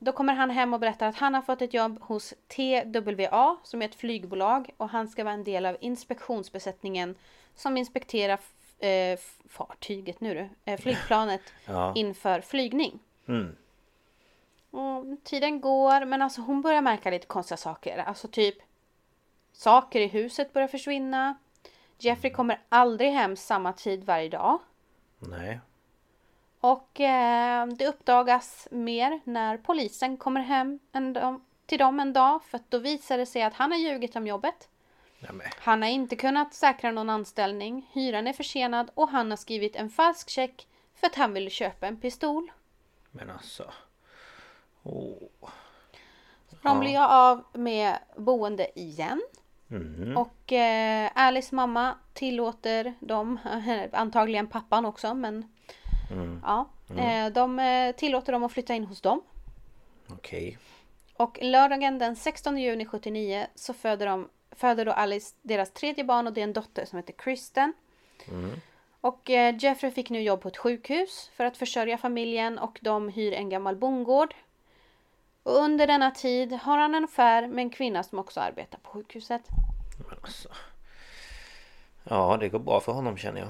då kommer han hem och berättar att han har fått ett jobb hos TWA som är ett flygbolag och han ska vara en del av inspektionsbesättningen som inspekterar eh, fartyget nu du, eh, flygplanet Ja. inför flygning. Mm. Och tiden går men alltså hon börjar märka lite konstiga saker. Alltså typ saker i huset börjar försvinna. Jeffrey kommer aldrig hem samma tid varje dag. Nej. Och eh, det uppdagas mer när polisen kommer hem en till dem en dag. För att då visar det sig att han har ljugit om jobbet. Nej men. Han har inte kunnat säkra någon anställning. Hyran är försenad och han har skrivit en falsk check för att han ville köpa en pistol. Men alltså. Åh. De blir av med boende igen. Mm. Och eh, Alice mamma tillåter dem, antagligen pappan också men ja, eh, de eh, tillåter dem att flytta in hos dem. Okej. Och lördagen den 16 juni 79 så föder, de, föder då Alice deras tredje barn och det är en dotter som heter Kristen. Och eh, Jeffrey fick nu jobb på ett sjukhus för att försörja familjen och de hyr en gammal bondgård. Och under denna tid har han en affär med en kvinna som också arbetar på sjukhuset. Men alltså. Ja det går bra för honom känner jag.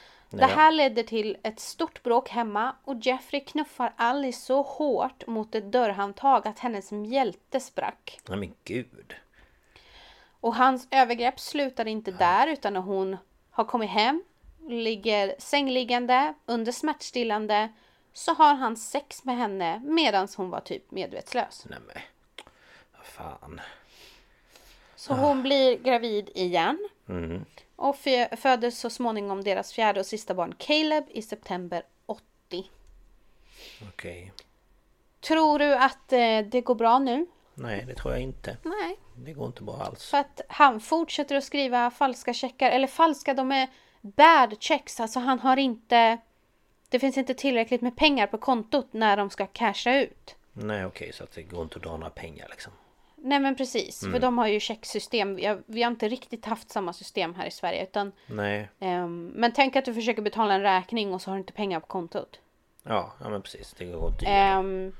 Det här ledde till ett stort bråk hemma och Jeffrey knuffar Alice så hårt mot ett dörrhandtag att hennes mjälte sprack. Nej men gud. Och hans övergrepp slutade inte där utan när hon har kommit hem, ligger sängliggande under smärtstillande så har han sex med henne medan hon var typ medvetslös. Nej men. Vad fan. Så hon blir gravid igen. Mm. Och fö- föder så småningom deras fjärde och sista barn Caleb i september 80. Okej. Tror du att eh, det går bra nu? Nej det tror jag inte. Nej. Det går inte bra alls. För att han fortsätter att skriva falska checkar. Eller falska, de är bad checks. Alltså han har inte... Det finns inte tillräckligt med pengar på kontot när de ska casha ut. Nej okej så att det går inte att dra några pengar liksom. Nej men precis, för de har ju checksystem. Vi har, vi har inte riktigt haft samma system här i Sverige. Utan, Nej. ehm, men tänk att du försöker betala en räkning och så har du inte pengar på kontot. Ja, ja men precis. Det går inte. Ehm,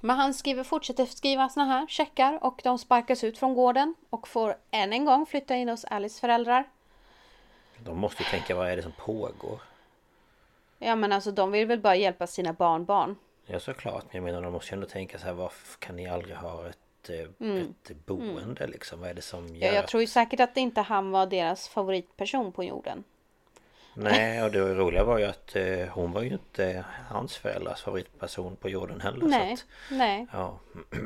men han skriver, fortsätter skriva såna här checkar och de sparkas ut från gården och får än en gång flytta in hos Alice föräldrar. De måste ju tänka vad är det som pågår? Ja men alltså de vill väl bara hjälpa sina barnbarn. Ja såklart, men jag menar de måste ju ändå tänka så här varför kan ni aldrig ha ett, eh, ett boende liksom? Vad är det som gör Mm. Ja, jag tror ju säkert att inte han var deras favoritperson på jorden. Nej, och det roliga var ju att eh, hon var ju inte hans föräldrars favoritperson på jorden heller. Nej, att, nej. ja,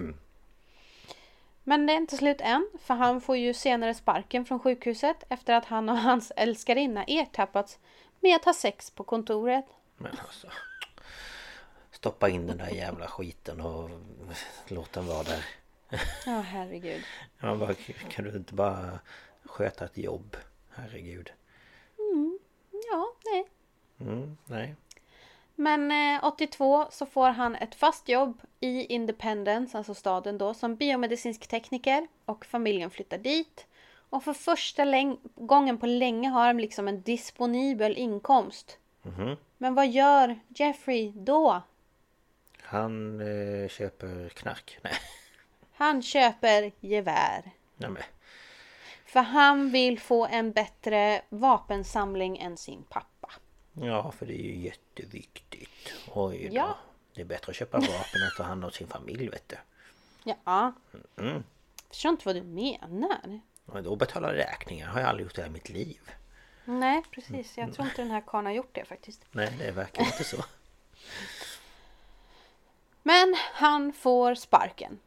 Men det är inte slut än, för han får ju senare sparken från sjukhuset efter att han och hans älskarinna ertappats med att ha sex på kontoret. men alltså. Stoppa in den där jävla skiten och låt den vara där. Ja, herregud. Man bara, kan du inte bara sköta ett jobb? Herregud. Ja, nej. Mm, nej. Men eh, 82 så får han ett fast jobb i Independence, alltså staden då, som biomedicinsk tekniker och familjen flyttar dit. Och för första gången på länge har de liksom en disponibel inkomst. Mhm. Men vad gör Jeffrey då? Han eh, köper knark. Nej. Han köper gevär. Nej men. För han vill få en bättre vapensamling än sin pappa. Ja, för det är ju jätteviktigt. Oj då. Ja. Det är bättre att köpa vapen än att ta hand om sin familj, vet du. Ja. Mm. Förstår inte vad du menar. Och då betala räkningar har jag aldrig gjort i hela mitt liv. Nej, precis. Jag tror inte den här karln har gjort det faktiskt. Nej, det verkar inte så. Men han får sparken.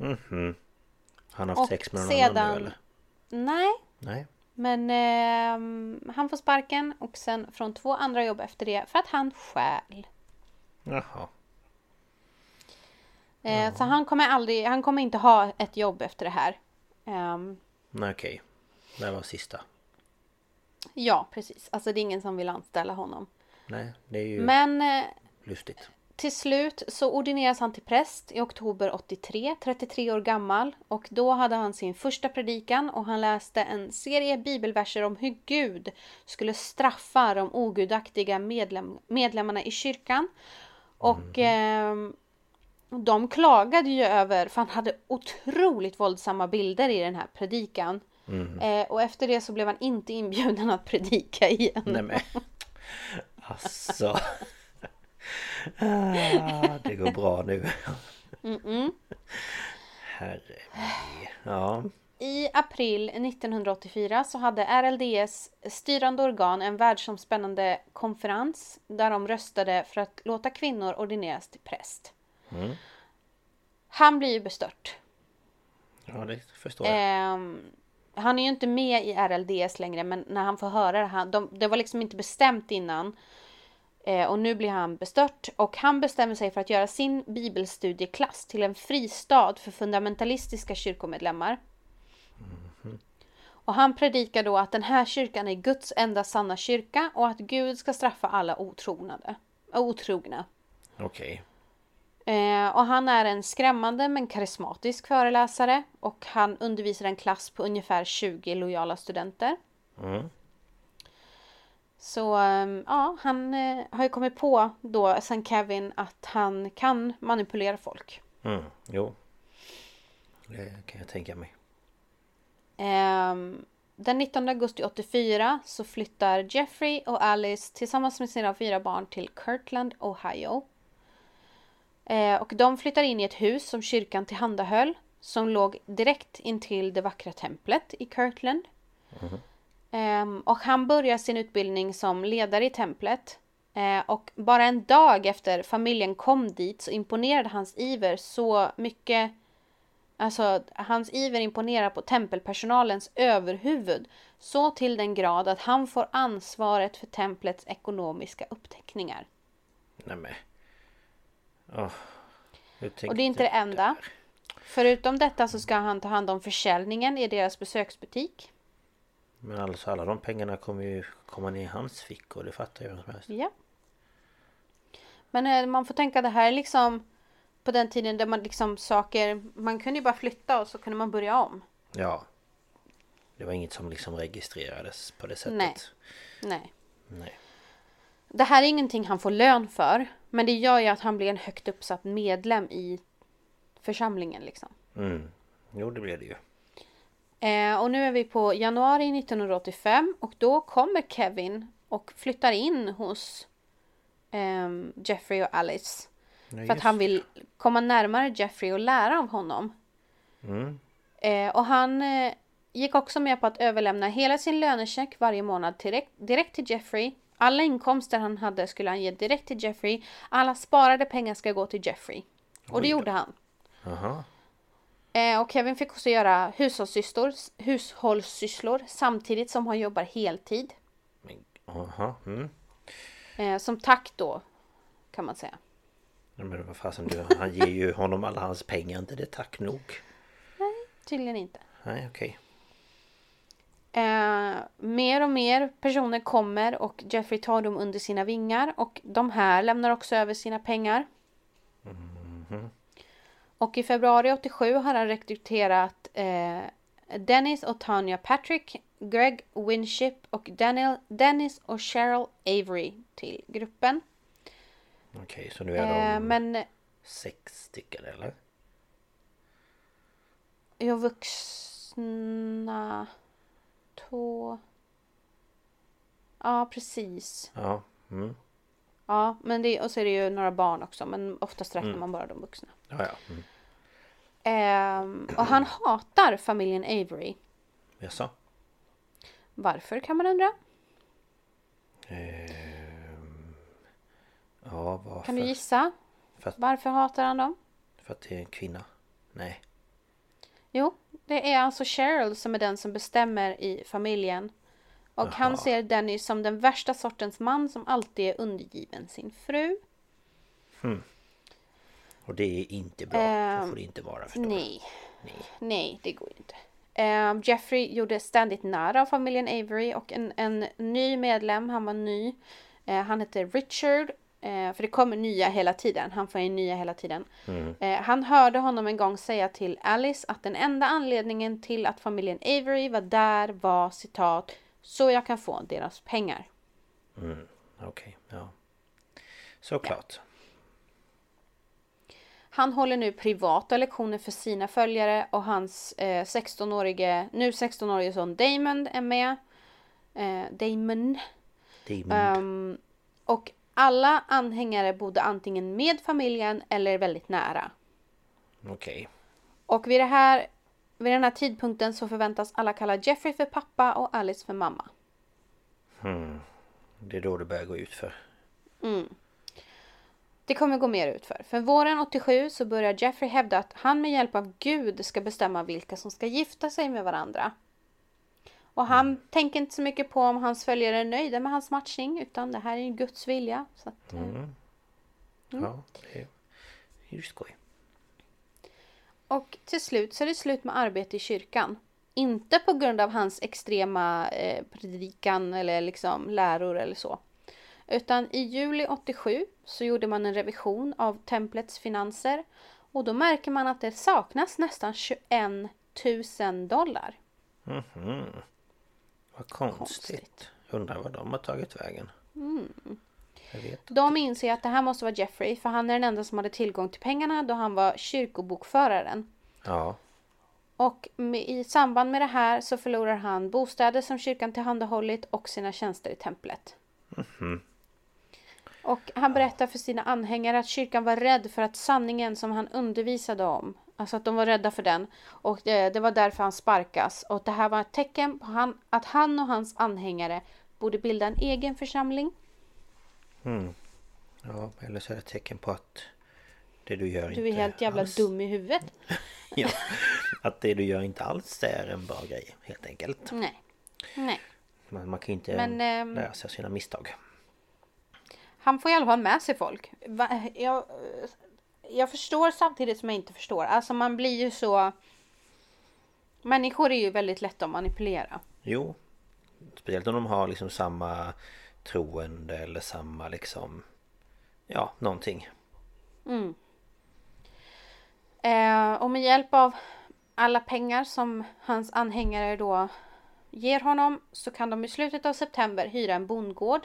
Mhm. Han har haft Och sex med någon sedan- annan nu eller? Nej, Nej. men ehm, han får sparken och sen från två andra jobb efter det för att han stjäl. Jaha. Eh, Så han kommer aldrig, han kommer inte ha ett jobb efter det här. Nej okej. Det här var sista. ja, precis. Alltså det är ingen som vill anställa honom. Nej, det är ju Men eh, lustigt. Till slut så ordineras han till präst i oktober 83, 33 år gammal. Och då hade han sin första predikan och han läste en serie bibelverser om hur Gud skulle straffa de ogudaktiga medlem, medlemmarna i kyrkan. Och ehm, de klagade ju över, för han hade otroligt våldsamma bilder i den här predikan. Eh, och efter det så blev han inte inbjuden att predika igen. Nej men. Alltså. ah, det går bra nu. Herre min. Ja. I april 1984 så hade RLDS styrande organ en världsomspännande konferens där de röstade för att låta kvinnor ordineras till präst. Han blir ju bestört. Ja det förstår jag. Ehm, han är ju inte med i RLDS längre men när han får höra det här, de, det var liksom inte bestämt innan. Eh, och nu blir han bestört och han bestämmer sig för att göra sin bibelstudieklass till en fristad för fundamentalistiska kyrkomedlemmar. Och Och han predikar då att den här kyrkan är Guds enda sanna kyrka och att Gud ska straffa alla otronade, otrogna. Okej. Eh, och han är en skrämmande men karismatisk föreläsare och han undervisar en klass på ungefär 20 lojala studenter. Mm. Så ehm, ja, han eh, har ju kommit på då sen Kevin att han kan manipulera folk. Mm. Jo. Det kan jag tänka mig. Ehm, den 19 augusti 84 så flyttar Jeffrey och Alice tillsammans med sina fyra barn till Kirtland, Ohio. Eh, och de flyttar in i ett hus som kyrkan tillhandahöll som låg direkt intill det vackra templet i Kirtland. Ehm, och han börjar sin utbildning som ledare i templet. Eh, och bara en dag efter familjen kom dit så imponerade hans iver så mycket Alltså hans iver imponerar på tempelpersonalens överhuvud så till den grad att han får ansvaret för templets ekonomiska uppteckningar. Nämen. Oh. Och det är inte det enda. Förutom detta så ska han ta hand om försäljningen i deras besöksbutik. Men alltså alla de pengarna kommer ju komma ner i hans fickor. Det fattar ju vem som helst. Ja. Men eh, man får tänka det här är liksom på den tiden där man liksom saker, man kunde ju bara flytta och så kunde man börja om. Ja. Det var inget som liksom registrerades på det sättet. Nej. Nej. Nej. Det här är ingenting han får lön för. Men det gör ju att han blir en högt uppsatt medlem i församlingen liksom. Mm. Jo det blev det ju. Eh, och nu är vi på januari 1985 och då kommer Kevin och flyttar in hos ehm, Jeffrey och Alice. Ja, för att han vill komma närmare Jeffrey och lära av honom. Mm. Eh, och han eh, gick också med på att överlämna hela sin lönecheck varje månad direkt, direkt till Jeffrey. Alla inkomster han hade skulle han ge direkt till Jeffrey. Alla sparade pengar ska gå till Jeffrey. Och det Oj gjorde han. Aha. Eh, och Kevin fick också göra hushållssysslor, hushållssysslor samtidigt som han jobbar heltid. Aha. Mm. Eh, som tack då, kan man säga. Men vad fasen du, han ger ju honom alla hans pengar. Inte det tack nog? Tydligen inte. Nej okej. Eh, mer och mer personer kommer och Jeffrey tar dem under sina vingar och de här lämnar också över sina pengar. Och i februari 87 har han rekryterat eh, Dennis och Tanya Patrick, Greg Winship och Daniel, Dennis och Cheryl Avery till gruppen. Okej så nu är Eh, de men sex stycken eller? jag vuxna... Två... Ja, precis. Ja. Mm. Ja, men det, och så är det ju några barn också, men oftast räknar man bara de vuxna. Ja ja. Mm. Ehm, och han hatar familjen Avery. Jaså? Varför kan man undra? Ehm, Ja varför? Kan du gissa? För att, Varför hatar han dem? för att det är en kvinna? Nej. Jo, det är alltså Cheryl som är den som bestämmer i familjen. Och han Jaha. ser Denny som den värsta sortens man som alltid är undergiven sin fru. Och det är inte bra. Ehm, så får det inte vara förstår du. Nej, Nej. nej det går inte. Ehm, Jeffrey gjorde ständigt narr av familjen Avery och en, en ny medlem, han var ny. Eh, han hette Richard. För det kommer nya hela tiden. Han får in nya hela tiden. Eh, han hörde honom en gång säga till Alice att den enda anledningen till att familjen Avery var där var citat så jag kan få deras pengar. Okej, ja. Såklart. Han håller nu privata lektioner för sina följare och hans eh, 16-årige, nu 16-årige son Damon är med. Eh, Damon. Ehm, och alla anhängare bodde antingen med familjen eller väldigt nära. Okej. Och vid, det här, vid den här tidpunkten så förväntas alla kalla Jeffrey för pappa och Alice för mamma. Det är då det börjar gå ut för. Det kommer gå mer ut för. För våren 87 så börjar Jeffrey hävda att han med hjälp av Gud ska bestämma vilka som ska gifta sig med varandra. Och han tänker inte så mycket på om hans följare är nöjda med hans matchning utan det här är ju Guds vilja. Så att, eh, Ja, det är ju skoj. Och till slut så är det slut med arbete i kyrkan. Inte på grund av hans extrema eh, predikan eller liksom läror eller så. Utan i juli 87 så gjorde man en revision av templets finanser och då märker man att det saknas nästan 21 000 dollar. Mhm. Vad konstigt. Konstigt. Undrar vad de har tagit vägen. Vet. De inser att det här måste vara Jeffrey för han är den enda som hade tillgång till pengarna då han var kyrkobokföraren. Ja. Och i samband med det här så förlorar han bostäder som kyrkan tillhandahållit och sina tjänster i templet. Och han berättar för sina anhängare att kyrkan var rädd för att sanningen som han undervisade om, alltså att de var rädda för den. Och det, det var därför han sparkas. Och det här var ett tecken på han, att han och hans anhängare borde bilda en egen församling. Ja, eller så är det ett tecken på att det du gör Du är inte helt jävla alls, dum i huvudet. Ja, att det du gör inte alls är en bra grej helt enkelt. Nej. Nej. Man, man kan ju inte Men, ehm, lära sig av sina misstag. Han får i alla fall med sig folk. Va- Jag, jag förstår samtidigt som jag inte förstår. Alltså man blir ju så... Människor är ju väldigt lätta att manipulera. Jo, speciellt om de har liksom samma troende eller samma liksom Ja, någonting. Eh, och med hjälp av alla pengar som hans anhängare då ger honom så kan de i slutet av september hyra en bondgård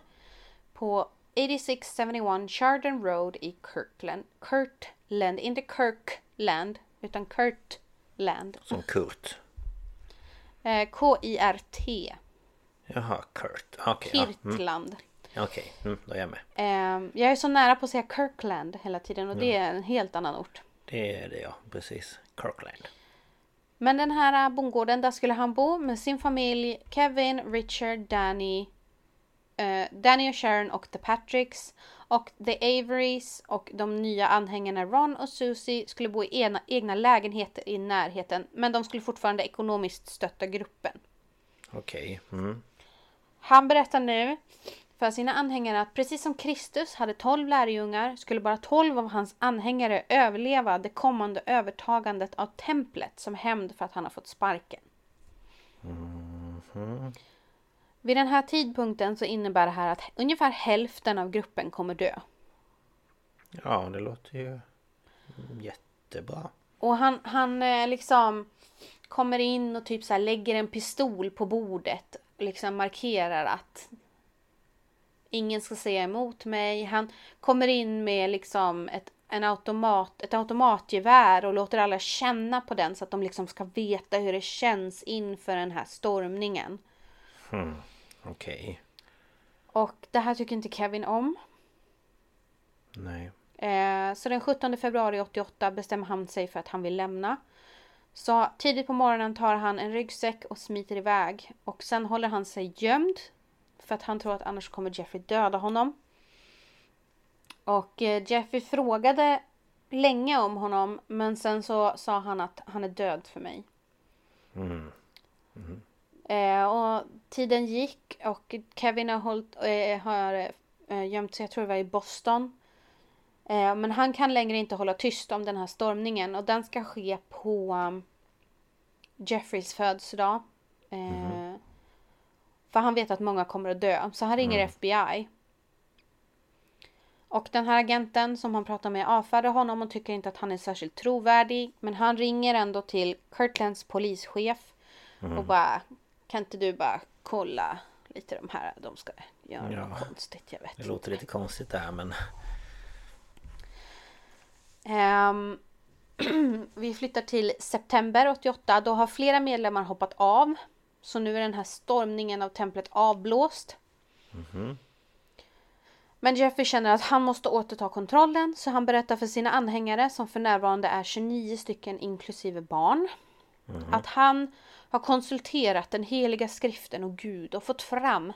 på 8671 Chardon Road i Kirkland. Kirtland, inte Kirkland utan Kirtland. Som Kurt. Eh, K-I-R-T. Jaha, Kurt. Okej, ja. Mm. Kirtland. Okej, mm, då är jag med. Eh, jag är så nära på att säga Kirkland hela tiden och det är en helt annan ort. Det är det ja, precis. Kirkland. Men den här bondgården, där skulle han bo med sin familj, Kevin, Richard, Danny, eh, Danny och Sharon och The Patricks. Och The Averys och de nya anhängarna Ron och Susie skulle bo i ena, egna lägenheter i närheten. Men de skulle fortfarande ekonomiskt stötta gruppen. Okej. Mm. Han berättar nu för sina anhängare att precis som Kristus hade 12 lärjungar skulle bara 12 av hans anhängare överleva det kommande övertagandet av templet som hämnd för att han har fått sparken. Vid den här tidpunkten så innebär det här att ungefär hälften av gruppen kommer dö. Ja, det låter ju jättebra. Och han, han eh, liksom kommer in och typ så lägger en pistol på bordet. Liksom markerar att ingen ska säga emot mig. Han kommer in med liksom ett, en automat, ett automatgevär och låter alla känna på den så att de liksom ska veta hur det känns inför den här stormningen. Okej. Och det här tycker inte Kevin om. Nej. Eh, så den 17 februari 88 bestämmer han sig för att han vill lämna. Så tidigt på morgonen tar han en ryggsäck och smiter iväg. Och sen håller han sig gömd. För att han tror att annars kommer Jeffrey döda honom. Och eh, Jeffrey frågade länge om honom. Men sen så sa han att han är död för mig. Eh, och tiden gick och Kevin har, hållit, eh, har eh, gömt sig, jag tror det var i Boston. Eh, men han kan längre inte hålla tyst om den här stormningen och den ska ske på um, Jeffreys födelsedag. Eh, För han vet att många kommer att dö, så han ringer FBI. Och den här agenten som han pratar med avfärdar honom och tycker inte att han är särskilt trovärdig. Men han ringer ändå till Kirtlands polischef och bara Kan inte du bara kolla lite de här, de ska göra Ja. något konstigt, jag vet Det låter lite konstigt det här men... Ehm, vi flyttar till september 88. Då har flera medlemmar hoppat av. Så nu är den här stormningen av templet avblåst. Men Jeffrey känner att han måste återta kontrollen så han berättar för sina anhängare som för närvarande är 29 stycken inklusive barn. Att han har konsulterat den heliga skriften och Gud och fått fram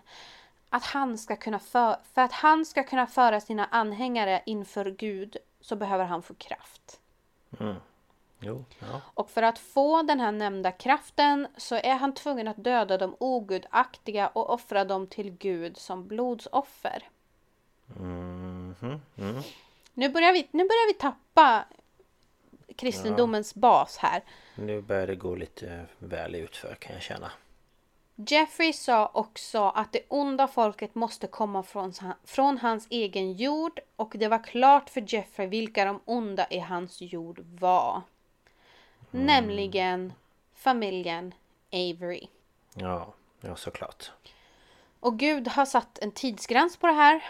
att han ska kunna för, för att han ska kunna föra sina anhängare inför Gud så behöver han få kraft. Jo, ja. Och för att få den här nämnda kraften så är han tvungen att döda de ogudaktiga och offra dem till Gud som blodsoffer. Nu, börjar vi, nu börjar vi tappa kristendomens bas här. Nu börjar det gå lite väl utför kan jag känna. Jeffrey sa också att det onda folket måste komma från, från hans egen jord och det var klart för Jeffrey vilka de onda i hans jord var. Mm. Nämligen familjen Avery. Ja, ja såklart. Och Gud har satt en tidsgräns på det här.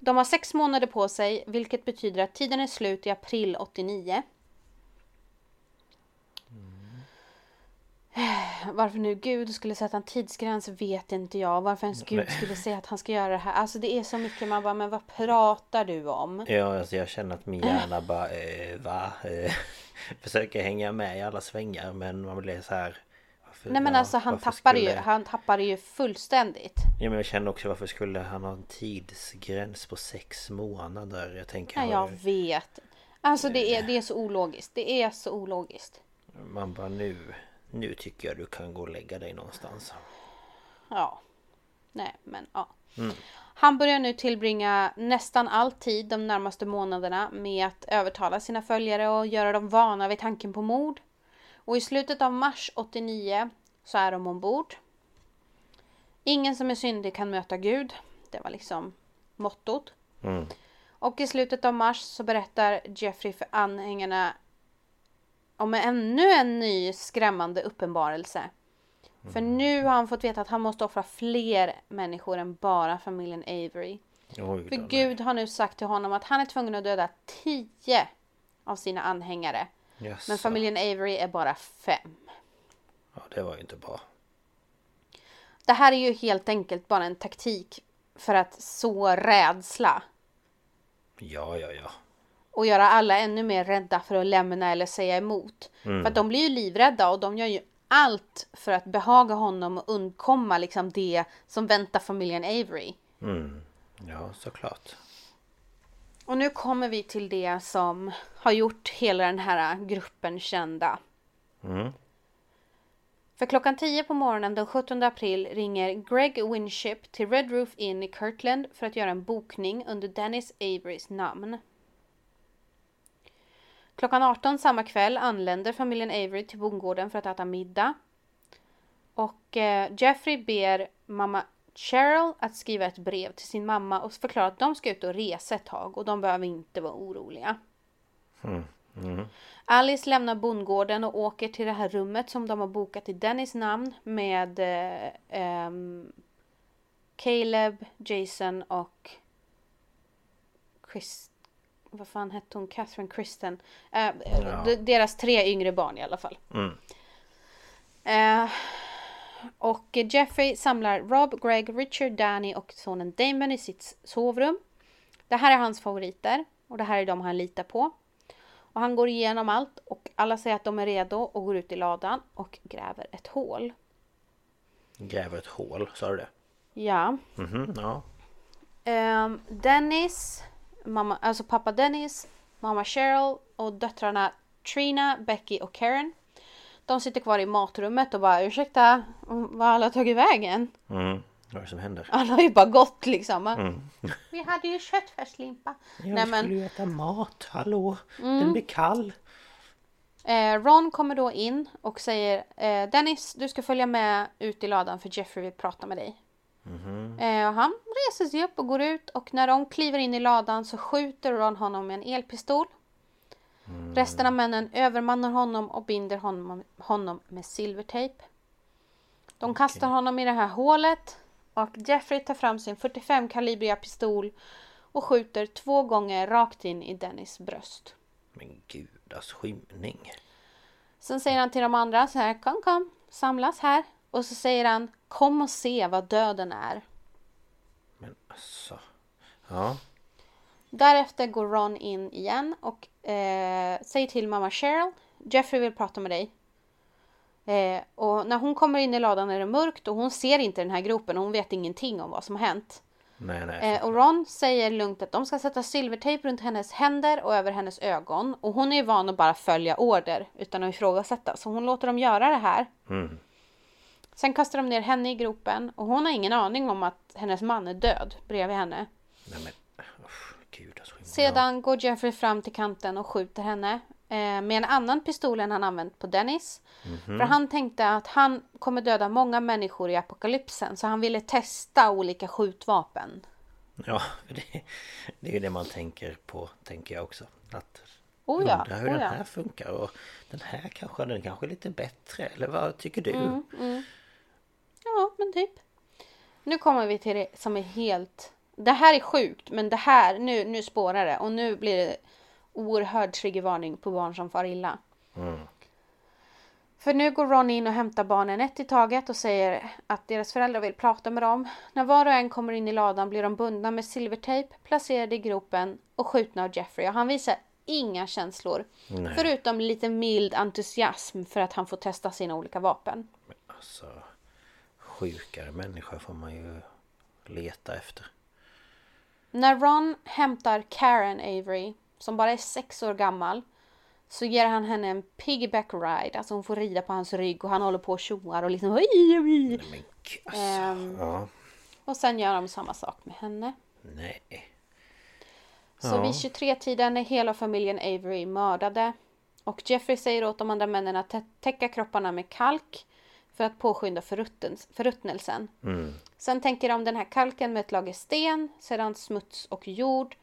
De har sex månader på sig, vilket betyder att tiden är slut i april 89. Varför nu Gud skulle sätta en tidsgräns vet inte jag. Varför ens Gud skulle säga att han ska göra det här. Alltså det är så mycket man bara, men vad pratar du om? Ja, alltså jag känner att min hjärna bara, eh, va? Eh, försöker hänga med i alla svängar men man blir så här varför, Nej men ja, alltså han tappade skulle- ju, han tappade ju fullständigt. Ja men jag känner också varför skulle han ha en tidsgräns på sex månader? Jag tänker... Ja, jag vet. Alltså det är, det är så ologiskt. Det är så ologiskt. Man bara nu, nu tycker jag du kan gå och lägga dig någonstans. Ja. Nej, men ja. Han börjar nu tillbringa nästan all tid de närmaste månaderna med att övertala sina följare och göra dem vana vid tanken på mord. Och i slutet av mars 89 så är de ombord. Ingen som är syndig kan möta Gud. Det var liksom mottot. Mm. Och i slutet av mars så berättar Jeffrey för anhängarna om ännu en ny skrämmande uppenbarelse. För nu har han fått veta att han måste offra fler människor än bara familjen Avery. Oj För Gud har nu sagt till honom att han är tvungen att döda tio av sina anhängare. Jaså. Men familjen Avery är bara fem. Ja, det var ju inte bra. Det här är ju helt enkelt bara en taktik för att så rädsla Ja, ja, ja. Och göra alla ännu mer rädda för att lämna eller säga emot. För att de blir ju livrädda och de gör ju allt för att behaga honom och undkomma liksom det som väntar familjen Avery. Mm. Ja, såklart. Och nu kommer vi till det som har gjort hela den här gruppen kända. Mm. För klockan 10 på morgonen den 17 april ringer Greg Winship till Red Roof Inn i Kirtland för att göra en bokning under Dennis Averys namn. Klockan 18 samma kväll anländer familjen Avery till bondgården för att äta middag. Och eh, Jeffrey ber mamma Cheryl att skriva ett brev till sin mamma och förklara att de ska ut och resa ett tag och de behöver inte vara oroliga. Alice lämnar bondgården och åker till det här rummet som de har bokat i Dennis namn med eh, ehm, Caleb, Jason och Chris... Vad fan hette hon? Catherine Kristen. Eh, d- Deras tre yngre barn i alla fall. Mm. Eh, och Jeffrey samlar Rob, Greg, Richard, Danny och sonen Damon i sitt sovrum. Det här är hans favoriter och det här är de han litar på. Och han går igenom allt och alla säger att de är redo och går ut i ladan och gräver ett hål. Gräver ett hål, sa du det? Ja. Mhm, ja. Ehm, Dennis, mamma, alltså pappa Dennis, mamma Cheryl och döttrarna Trina, Becky och Karen. De sitter kvar i matrummet och bara ursäkta, vad har alla tagit vägen? Mm. Vad är det som händer? Alla har ju bara gått liksom. Vi hade ju köttfärslimpa. Nej men ju äta mat, hallå? Den blir kall. eh, Ron kommer då in och säger eh, Dennis du ska följa med ut i ladan för Jeffrey vill prata med dig. Eh, och han reser sig upp och går ut och när de kliver in i ladan så skjuter Ron honom med en elpistol. Resten av männen övermannar honom och binder honom, honom med silvertejp. De kastar honom i det här hålet och Jeffrey tar fram sin 45 kalibriga pistol och skjuter två gånger rakt in i Dennis bröst. Men gudas skymning. Sen säger han till de andra så här, kom kom, samlas här. Och så säger han, kom och se vad döden är. Men alltså. Ja. Därefter går Ron in igen och eh, säger till mamma Cheryl, Jeffrey vill prata med dig. Eh, och när hon kommer in i ladan är det mörkt och hon ser inte den här gropen och hon vet ingenting om vad som har hänt. Nej, nej. Eh, och Ron säger lugnt att de ska sätta silvertejp runt hennes händer och över hennes ögon. Och hon är ju van att bara följa order utan att ifrågasätta. Så hon låter dem göra det här. Mm. Sen kastar de ner henne i gropen och hon har ingen aning om att hennes man är död bredvid henne. nej men usch, gudas skymning. Sedan går Jeffrey fram till kanten och skjuter henne. eh, med en annan pistol än han använt på Dennis. För han tänkte att han kommer döda många människor i apokalypsen så han ville testa olika skjutvapen. Ja, det, det är ju det man tänker på, tänker jag också. Att Oh ja, undra hur oh den ja. här funkar och den här kanske, den kanske är lite bättre. Eller vad tycker du? Mm, Ja, men typ. Nu kommer vi till det som är helt... Det här är sjukt, men det här, nu, nu spårar det. Och nu blir det oerhörd triggervarning på barn som far illa. För nu går Ron in och hämtar barnen ett i taget och säger att deras föräldrar vill prata med dem. När var och en kommer in i ladan blir de bundna med silvertejp, placerade i gropen och skjutna av Jeffrey. Och han visar inga känslor. Nej. Förutom lite mild entusiasm för att han får testa sina olika vapen. Alltså, sjukare människor får man ju leta efter. När Ron hämtar Karen Avery, som bara är sex år gammal, så ger han henne en piggyback ride. Alltså hon får rida på hans rygg och han håller på och tjoar och liksom "Oj, oj, oj." Men alltså, Ehm. ja, Och sen gör de samma sak med henne. nej. Så Ja. vid 23-tiden är hela familjen Avery mördade. Och Jeffrey säger åt de andra männen att tä- täcka kropparna med kalk för att påskynda förruttens- förruttnelsen. Sen täcker de den här kalken med ett lager sten, sedan smuts och jord.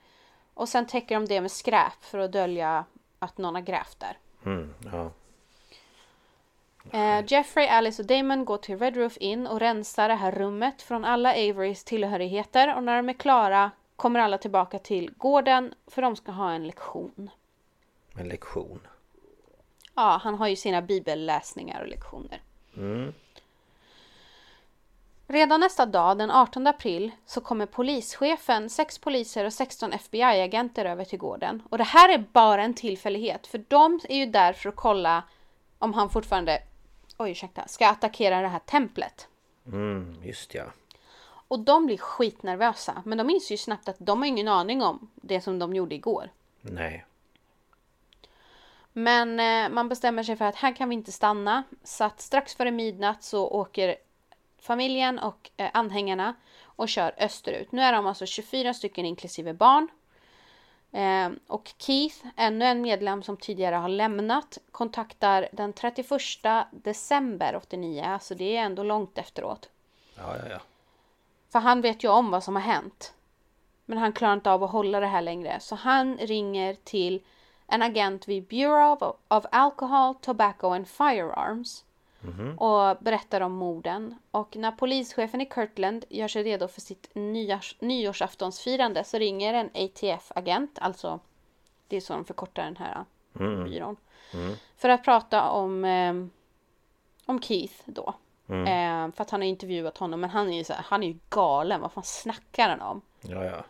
Och sen täcker de det med skräp för att dölja att någon har grävt där. Mm, ja. Eh, Jeffrey, Alice och Damon går till Red Roof Inn och rensar det här rummet från alla Averys tillhörigheter. Och när de är klara kommer alla tillbaka till gården för de ska ha en lektion. En lektion. Ja, han har ju sina bibelläsningar och lektioner. Redan nästa dag, den 18 april, så kommer polischefen, sex poliser och 16 FBI-agenter över till gården. Och det här är bara en tillfällighet, för de är ju där för att kolla om han fortfarande, oj ursäkta, ska attackera det här templet. Mm, just ja. Och de blir skitnervösa, men de inser ju snabbt att de har ingen aning om det som de gjorde igår. Nej. Men eh, man bestämmer sig för att här kan vi inte stanna. Så att strax före midnatt så åker familjen och eh, anhängarna och kör österut. Nu är de alltså 24 stycken inklusive barn. Eh, och Keith, ännu en medlem som tidigare har lämnat, kontaktar den 31 december 89. Alltså det är ändå långt efteråt. Ja, ja, ja. För han vet ju om vad som har hänt. Men han klarar inte av att hålla det här längre. Så han ringer till en agent vid Bureau of, of Alcohol, Tobacco and Firearms. Och berättar om morden. Och när polischefen i Kirtland gör sig redo för sitt nyårs, nyårsaftonsfirande så ringer en ATF-agent, alltså det är så de förkortar den här byrån. För att prata om, eh, om Keith då. Eh, för att han har intervjuat honom men han är ju så här, han är ju galen, vad fan snackar han om? Ja, ja.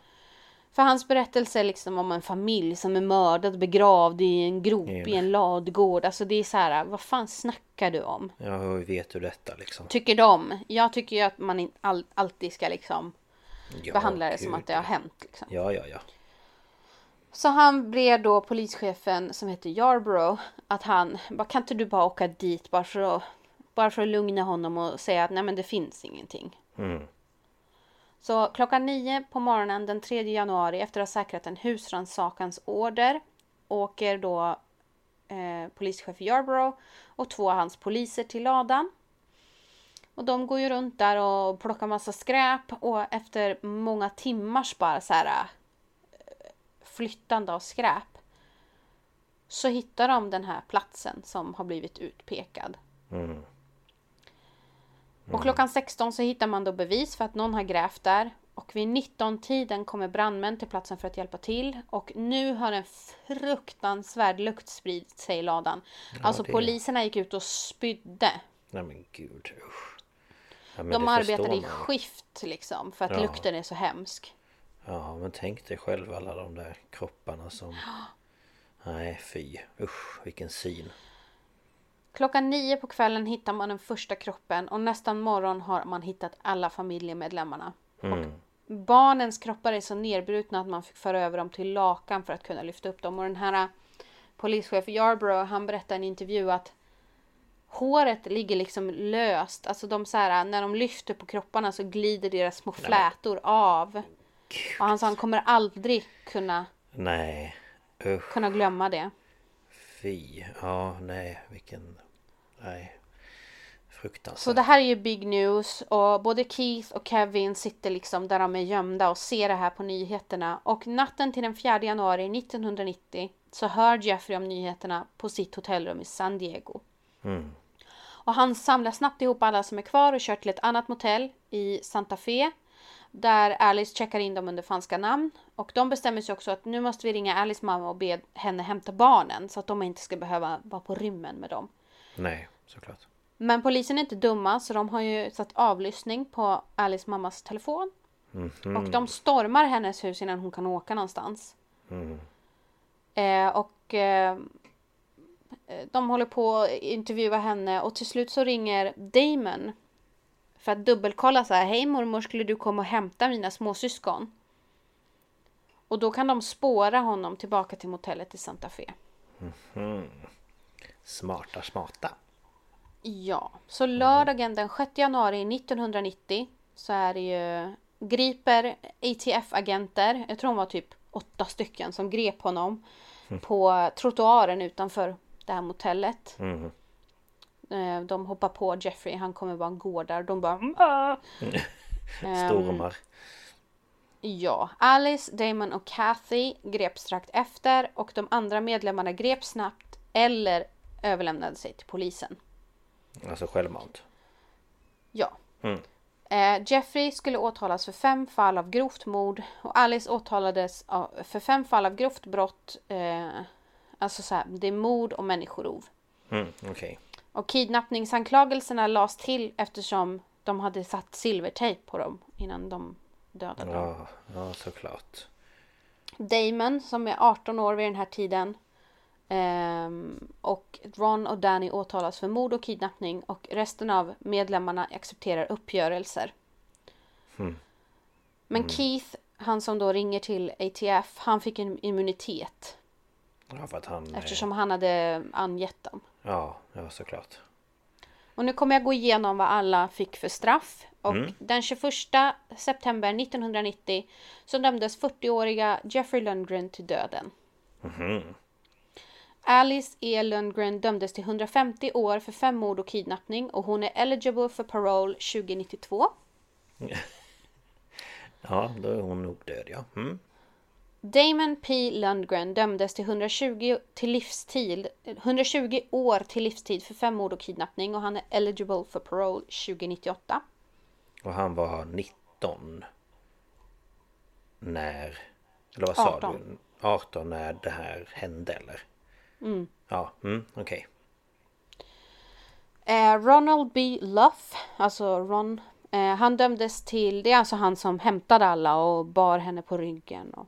För hans berättelse är liksom om en familj som är mördad, begravd i en grop Ja. i en ladugård. Alltså det är så här, vad fan snackar du om? Ja, hur vet du detta liksom? Tycker de. Jag tycker ju att man all, alltid ska liksom Ja, behandla det som gud, att det har hänt. Liksom. Ja, ja, ja. Så han ber då polischefen som heter Yarborough att han, bara, kan inte du bara åka dit bara för att, bara för att lugna honom och säga att nej men det finns ingenting. Mm. Så klockan nio på morgonen den 3 januari efter att ha säkrat en husrannsakansorder åker då eh, polischef Yarborough och två av hans poliser till ladan. Och de går ju runt där och plockar massa skräp och efter många timmars bara så här eh, flyttande av skräp så hittar de den här platsen som har blivit utpekad. Mm. Och klockan 16 så hittar man då bevis för att någon har grävt där. Och vid 19-tiden kommer brandmän till platsen för att hjälpa till. Och nu har en fruktansvärd lukt spridit sig i ladan. alltså det- poliserna gick ut och spydde. Nej men gud, usch. Ja, men De arbetade i skift liksom för att Ja. lukten är så hemsk. Ja, men tänk dig själv alla de där kropparna som... Nej, fy. Usch, vilken syn. Klockan nio på kvällen hittar man den första kroppen och nästan morgon har man hittat alla familjemedlemmarna. Och barnens kroppar är så nedbrutna att man fick föra över dem till lakan för att kunna lyfta upp dem. Och den här polischef Yarborough han berättade i en intervju att håret ligger liksom löst. Alltså de så här, när de lyfter på kropparna så glider deras små flätor av. Och han sa han kommer aldrig kunna, Nej, usch, kunna glömma det. Fy. Ja, nej, vilken... Nej. Fruktansvärt. Så det här är ju big news och både Keith och Kevin sitter liksom där de är gömda och ser det här på nyheterna. Och natten till den 4 januari 1990 så hör Jeffrey om nyheterna på sitt hotellrum i San Diego. Mm. Och han samlar snabbt ihop alla som är kvar och kör till ett annat motell i Santa Fe. Där Alice checkar in dem under falska namn. Och de bestämmer sig också att nu måste vi ringa Alice mamma och be henne hämta barnen. Så att de inte ska behöva vara på rymmen med dem. Nej, såklart. Men polisen är inte dumma så de har ju satt avlyssning på Alice mammas telefon. Mhm. Och de stormar hennes hus innan hon kan åka någonstans. Mm. Eh, och eh, de håller på att intervjua henne och till slut så ringer Damon. För att dubbelkolla så här, hej mormor skulle du komma och hämta mina småsyskon? Och då kan de spåra honom tillbaka till motellet i Santa Fe. Mm. Smarta, smarta. Ja, så lördagen den 6 januari 1990 så är det ju griper ATF-agenter, jag tror de var typ åtta stycken som grep honom på trottoaren utanför det här motellet. Mm. Eh, De hoppar på Jeffrey, han kommer bara gå där. De bara "Ah!" Ehm, Stormar. Ja, Alice, Damon och Kathy greps strax efter och de andra medlemmarna greps snabbt eller överlämnade sig till polisen. Alltså självmant. Ja. Mm. Eh, Jeffrey skulle åtalas för fem fall av grovt mord och Alice åtalades av- för fem fall av grovt brott. Eh, alltså så här, det är mord och människorov. Mm, Okej. Och kidnappningsanklagelserna lades till eftersom de hade satt silvertejp på dem innan de dödade dem. Ja, ja, såklart. Damon som är 18 år vid den här tiden. ehm, och Ron och Danny åtalas för mord och kidnappning och resten av medlemmarna accepterar uppgörelser. Mm. Men Keith, han som då ringer till ATF, han fick en immunitet Ja, för att han... eftersom han hade angett dem. Ja, ja såklart. Och nu kommer jag gå igenom vad alla fick för straff. Och den 21 september 1990 så dömdes 40-åriga Jeffrey Lundgren till döden. Alice E. Lundgren dömdes till 150 år för fem mord och kidnappning och hon är eligible för parole 2092. Ja, då är hon nog död ja. Mm. Damon P. Lundgren dömdes till 120, till livstid, 120 år till livstid för fem mord och kidnappning och han är eligible för parole 2098. Och han var 19. När... Eller vad sa 18. du? 18 när det här hände eller? Mm. Ja, mm, okej. Eh, Ronald B. Luff, alltså Ron, eh, han dömdes till, det är alltså han som hämtade alla och bar henne på ryggen. Och,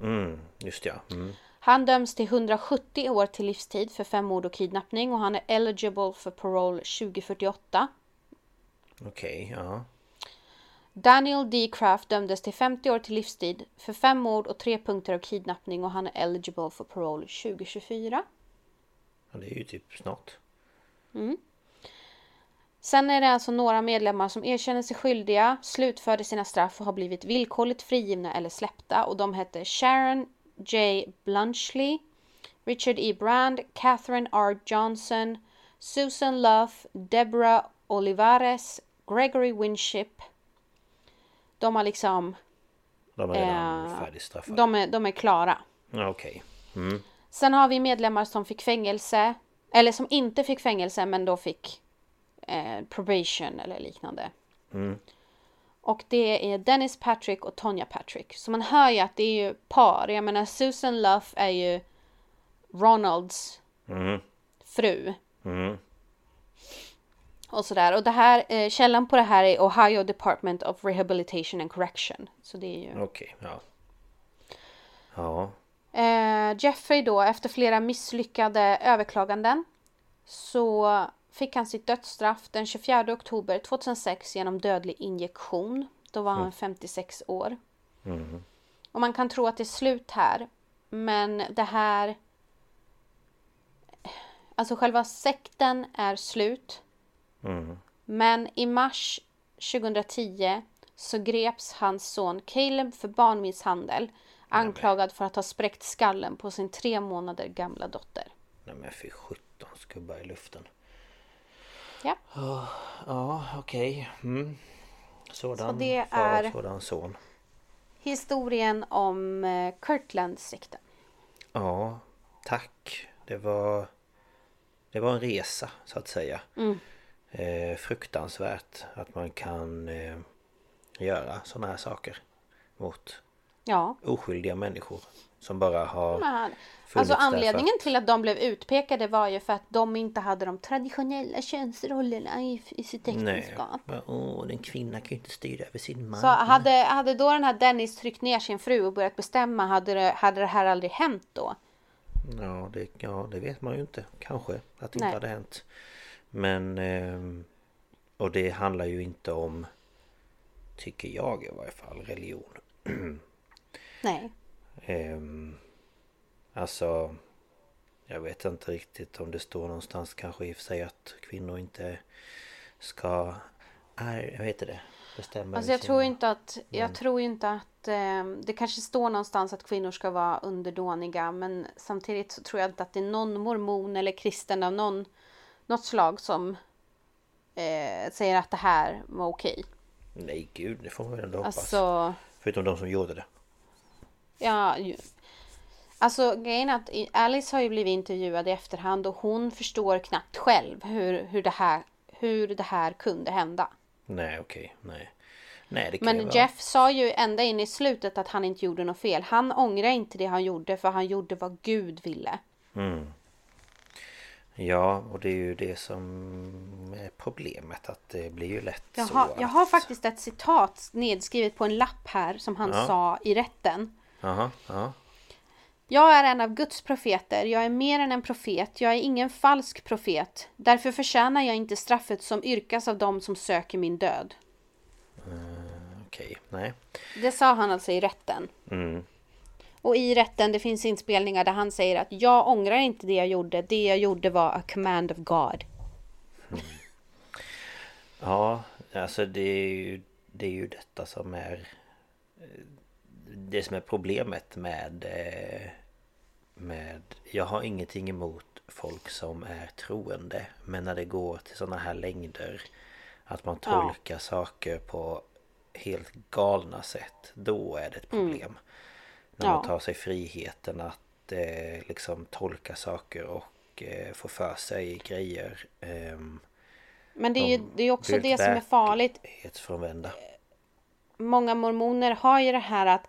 Mm, just ja. Mm. han döms till 170 år till livstid för fem mord och kidnappning och han är eligible för parole 2048. Okej, ja. Daniel D. Kraft dömdes till 50 år till livstid för fem mord och tre punkter av kidnappning och han är eligible för parole 2024. ja. Det är ju typ snart. Sen är det alltså några medlemmar som erkänner sig skyldiga, slutförde sina straff och har blivit villkorligt frigivna eller släppta. Och de hette Sharon J. Blunchley, Richard E. Brand, Catherine R. Johnson, Susan Luff, Deborah Olivares, Gregory Winship. De har liksom, De är redan Eh, färdigstraffade. de är, de är klara. Okej. Sen har vi medlemmar som fick fängelse, eller som inte fick fängelse men då fick eh, probation eller liknande. Och det är Dennis Patrick och Tonya Patrick. Så man hör ju att det är ju par. Jag menar Susan Luff är ju Ronalds Mm. fru. Mm. Och sådär. Och det här, eh, källan på det här är Ohio Department of Rehabilitation and Correction. Så det är ju... Okej, ja. Ja. Eh, Jeffrey då, efter flera misslyckade överklaganden så fick han sitt dödsstraff den 24 oktober 2006 genom dödlig injektion. Då var han 56 år. Och man kan tro att det är slut här. Men det här... Alltså själva sekten är slut. Men i mars 2010 så greps hans son Caleb för barnmisshandel. Anklagad för att ha spräckt skallen på sin tre månader gamla dotter. Nej men fy 17 skubbar i luften. Ja. Ja, okej. Mm. Sådan Så det far är- och sådan son. Historien om eh, Kirtland-sekten. Ja, tack. Det var... Det var en resa så att säga. Mm. Eh, fruktansvärt att man kan eh, göra sådana här saker. Mot Ja. oskyldiga människor. Som bara har Men, alltså anledningen att- till att de blev utpekade var ju för att de inte hade de traditionella könsrollerna i, i sitt Nej. äktenskap. Bara, Åh, en kvinna kan ju inte styra över sin man. Så hade, hade då den här Dennis tryckt ner sin fru och börjat bestämma hade det, hade det här aldrig hänt då? Ja det, ja, det vet man ju inte. Kanske att det Nej. inte hade hänt. Men... ehm, och det handlar ju inte om... Tycker jag i varje fall, religion. Nej. Ehm, alltså... Jag vet inte riktigt om det står någonstans kanske i och för sig att kvinnor inte ska... Nej, vad heter det? Bestämma Alltså jag tror inte att, jag tror inte att eh, det kanske står någonstans att kvinnor ska vara underdåniga men samtidigt så tror jag inte att det är någon mormon eller kristen av någon, något slag som eh, säger att det här var okej. Nej gud, det får man väl ändå hoppas. Alltså, Förutom de som gjorde det. Ja. ju- Alltså grejen är att Alice har ju blivit intervjuad i efterhand och hon förstår knappt själv hur, hur, det, här, hur det här kunde hända. Nej okej, nej. Nej ju Men. Jeff sa ju ända in i slutet att han inte gjorde något fel. Han ångrar inte det han gjorde för han gjorde vad Gud ville. Ja, och det är ju det som är problemet att det blir ju lätt Jag så har, att... jag har faktiskt ett citat nedskrivet på en lapp här som han Ja. sa i rätten. Jaha, ja. Jag är en av Guds profeter. Jag är mer än en profet. Jag är ingen falsk profet. Därför förtjänar jag inte straffet som yrkas av dem som söker min död. Okej, nej. Det sa han alltså i rätten. Mm. Och i rätten det finns inspelningar där han säger att jag ångrar inte det jag gjorde. Det jag gjorde var a command of God. Ja, alltså det är ju, det är ju detta som är... eh, Det som är problemet med... eh, Med... Jag har ingenting emot folk som är troende. Men när det går till sådana här längder Att man Ja. tolkar saker på helt galna sätt. Då är det ett problem. När Ja. man tar sig friheten att eh, liksom tolka saker och eh, få för sig grejer. ehm, Men det är ju De det är också det som är farligt. verklighetsfrånvända. Många mormoner har ju det här att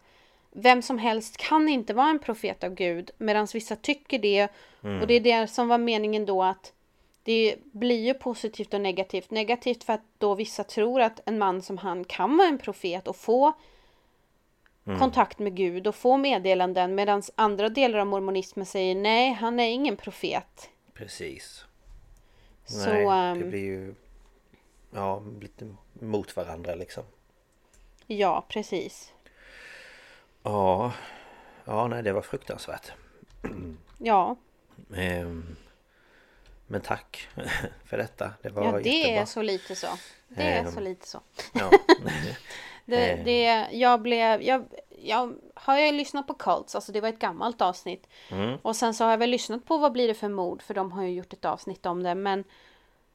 vem som helst kan inte vara en profet av Gud medan vissa tycker det. Och det är det som var meningen då att det blir ju positivt och negativt. Negativt för att då vissa tror att en man som han kan vara en profet och få kontakt med Gud och få meddelanden medan andra delar av mormonismen säger nej, han är ingen profet. Precis. Så, Nej, det ehm, blir ju... Ja, lite mot varandra liksom. Ja, precis. Ja. Ja, nej det var fruktansvärt. Ja, Ehm, Men tack för detta. Det var ja det jättebra. är så lite så. Det är Ehm, så lite så. Ja. Det, Eh. det, jag blev, jag, jag har ju lyssnat på Cults, alltså det var ett gammalt avsnitt. Mm. Och sen så har jag väl lyssnat på Vad blir det för mord? För de har ju gjort ett avsnitt om det. Men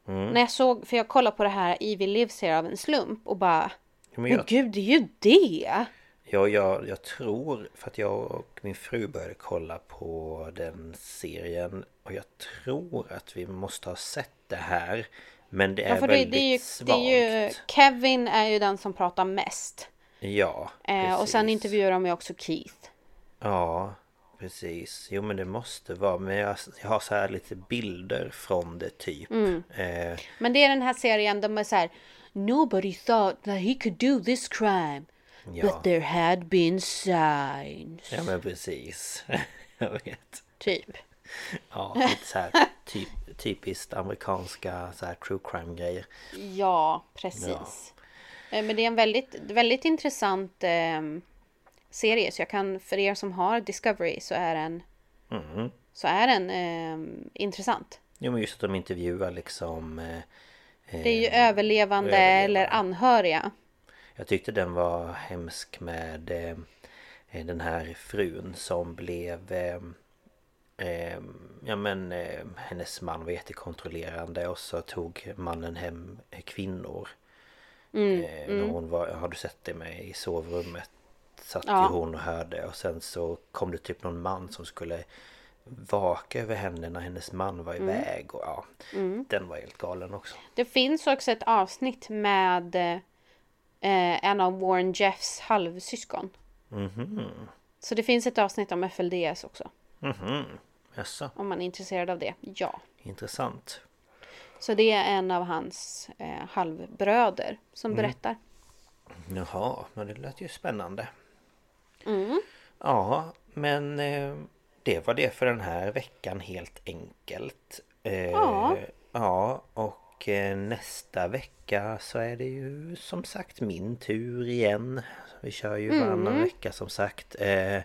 Mm. när jag såg, för jag kollade på det här Evil Lives här av en slump och bara Men Men jag, gud, det är ju det! Ja, jag, jag tror, för att jag och min fru började kolla på den serien och jag tror att vi måste ha sett det här. Men det är Ja, för väldigt det är ju, svagt. det är ju, Kevin är ju den som pratar mest. Ja, Eh, och sen intervjuar de ju också Keith. Ja, precis. Jo men det måste vara. Men jag, jag har så här lite bilder från det typ. Mm. Eh, Men det är den här serien, de är så här Nobody thought that he could do this crime. Ja. But there had been signs. ja men precis. jag vet. Typ. Ja, lite så här typ, typiskt amerikanska så här true crime grejer. Ja, precis. Eh, Men det är en väldigt, väldigt intressant eh, serie. Så jag kan, för er som har Discovery så är den, Mm. så är den eh, intressant. Jo men just att de intervjuar liksom eh, Det är ju eh, överlevande överlevande. eller anhöriga. Jag tyckte den var hemsk med eh, den här frun som blev eh, eh, Ja men eh, hennes man var jättekontrollerande och så tog mannen hem kvinnor. Mm, eh, när hon var, har du sett det med i sovrummet? Satt Ja. ju hon och hörde och sen så kom det typ någon man som skulle vaka över henne när hennes man var Mm. iväg och ja. Den var helt galen också. Det finns också ett avsnitt med eh, en av Warren Jeffs halvsyskon. Mhm. Så det finns ett avsnitt om FLDS också. Mhm. Jaså, Om man är intresserad av det. Ja. intressant. Så det är en av hans eh, halvbröder som berättar. Jaha, men det lät ju spännande. Mm. Ja, men eh, det var det för den här veckan helt enkelt. Eh, Ja. Ja, och eh, nästa vecka så är det ju som sagt min tur igen. Vi kör ju varannan Mm. vecka som sagt. Eh,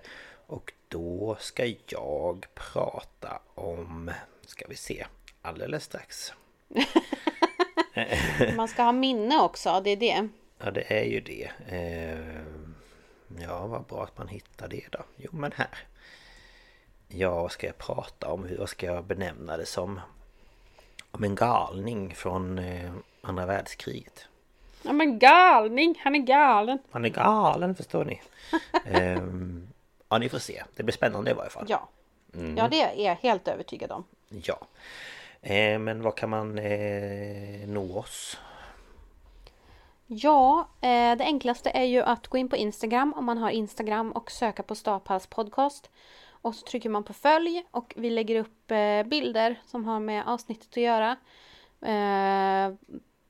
och då ska jag prata om, ska vi se, alldeles strax. Man ska ha minne också, det är det. Ja det är ju det. Eh, ja vad bra att man hittar det då. Jo men här. Ja vad ska jag prata om? Hur vad ska jag benämna det som? Om en galning från eh, andra världskriget. Ja men galning, han är galen. Han är galen förstår ni. eh, ja ni får se. Det blir spännande i varje fall. Ja. Ja det är jag helt övertygad om. Ja. Eh, men vad kan man eh, nå oss? Ja, eh, det enklaste är ju att gå in på Instagram om man har Instagram och söka på Staphals podcast. Och så trycker man på följ och vi lägger upp eh, bilder som har med avsnittet att göra. Eh,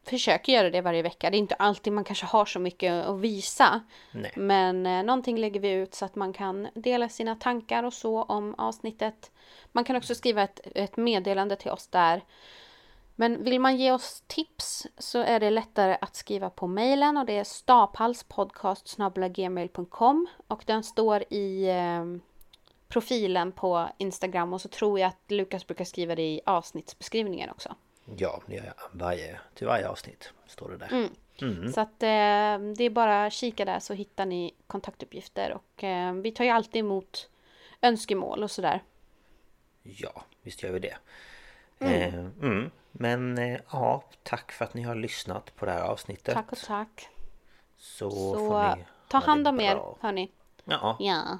försöker göra det varje vecka. Det är inte alltid man kanske har så mycket att visa. Nej. Men eh, någonting lägger vi ut så att man kan dela sina tankar och så om avsnittet. Man kan också skriva ett, ett meddelande till oss där. Men vill man ge oss tips så är det lättare att skriva på mejlen och det är staphalspodcast.gmail.com och den står i eh, profilen på Instagram och så tror jag att Lukas brukar skriva det i avsnittsbeskrivningen också. Ja, det gör jag. Varje, till varje avsnitt står det där. Mm. Så att eh, det är bara att kika där så hittar ni kontaktuppgifter och eh, vi tar ju alltid emot önskemål och sådär. Ja, visst gör vi det. Eh, mm. Men eh, ja, tack för att ni har lyssnat på det här avsnittet. Tack och tack. Så, Så ta hand om er hörni. Ja, Ja,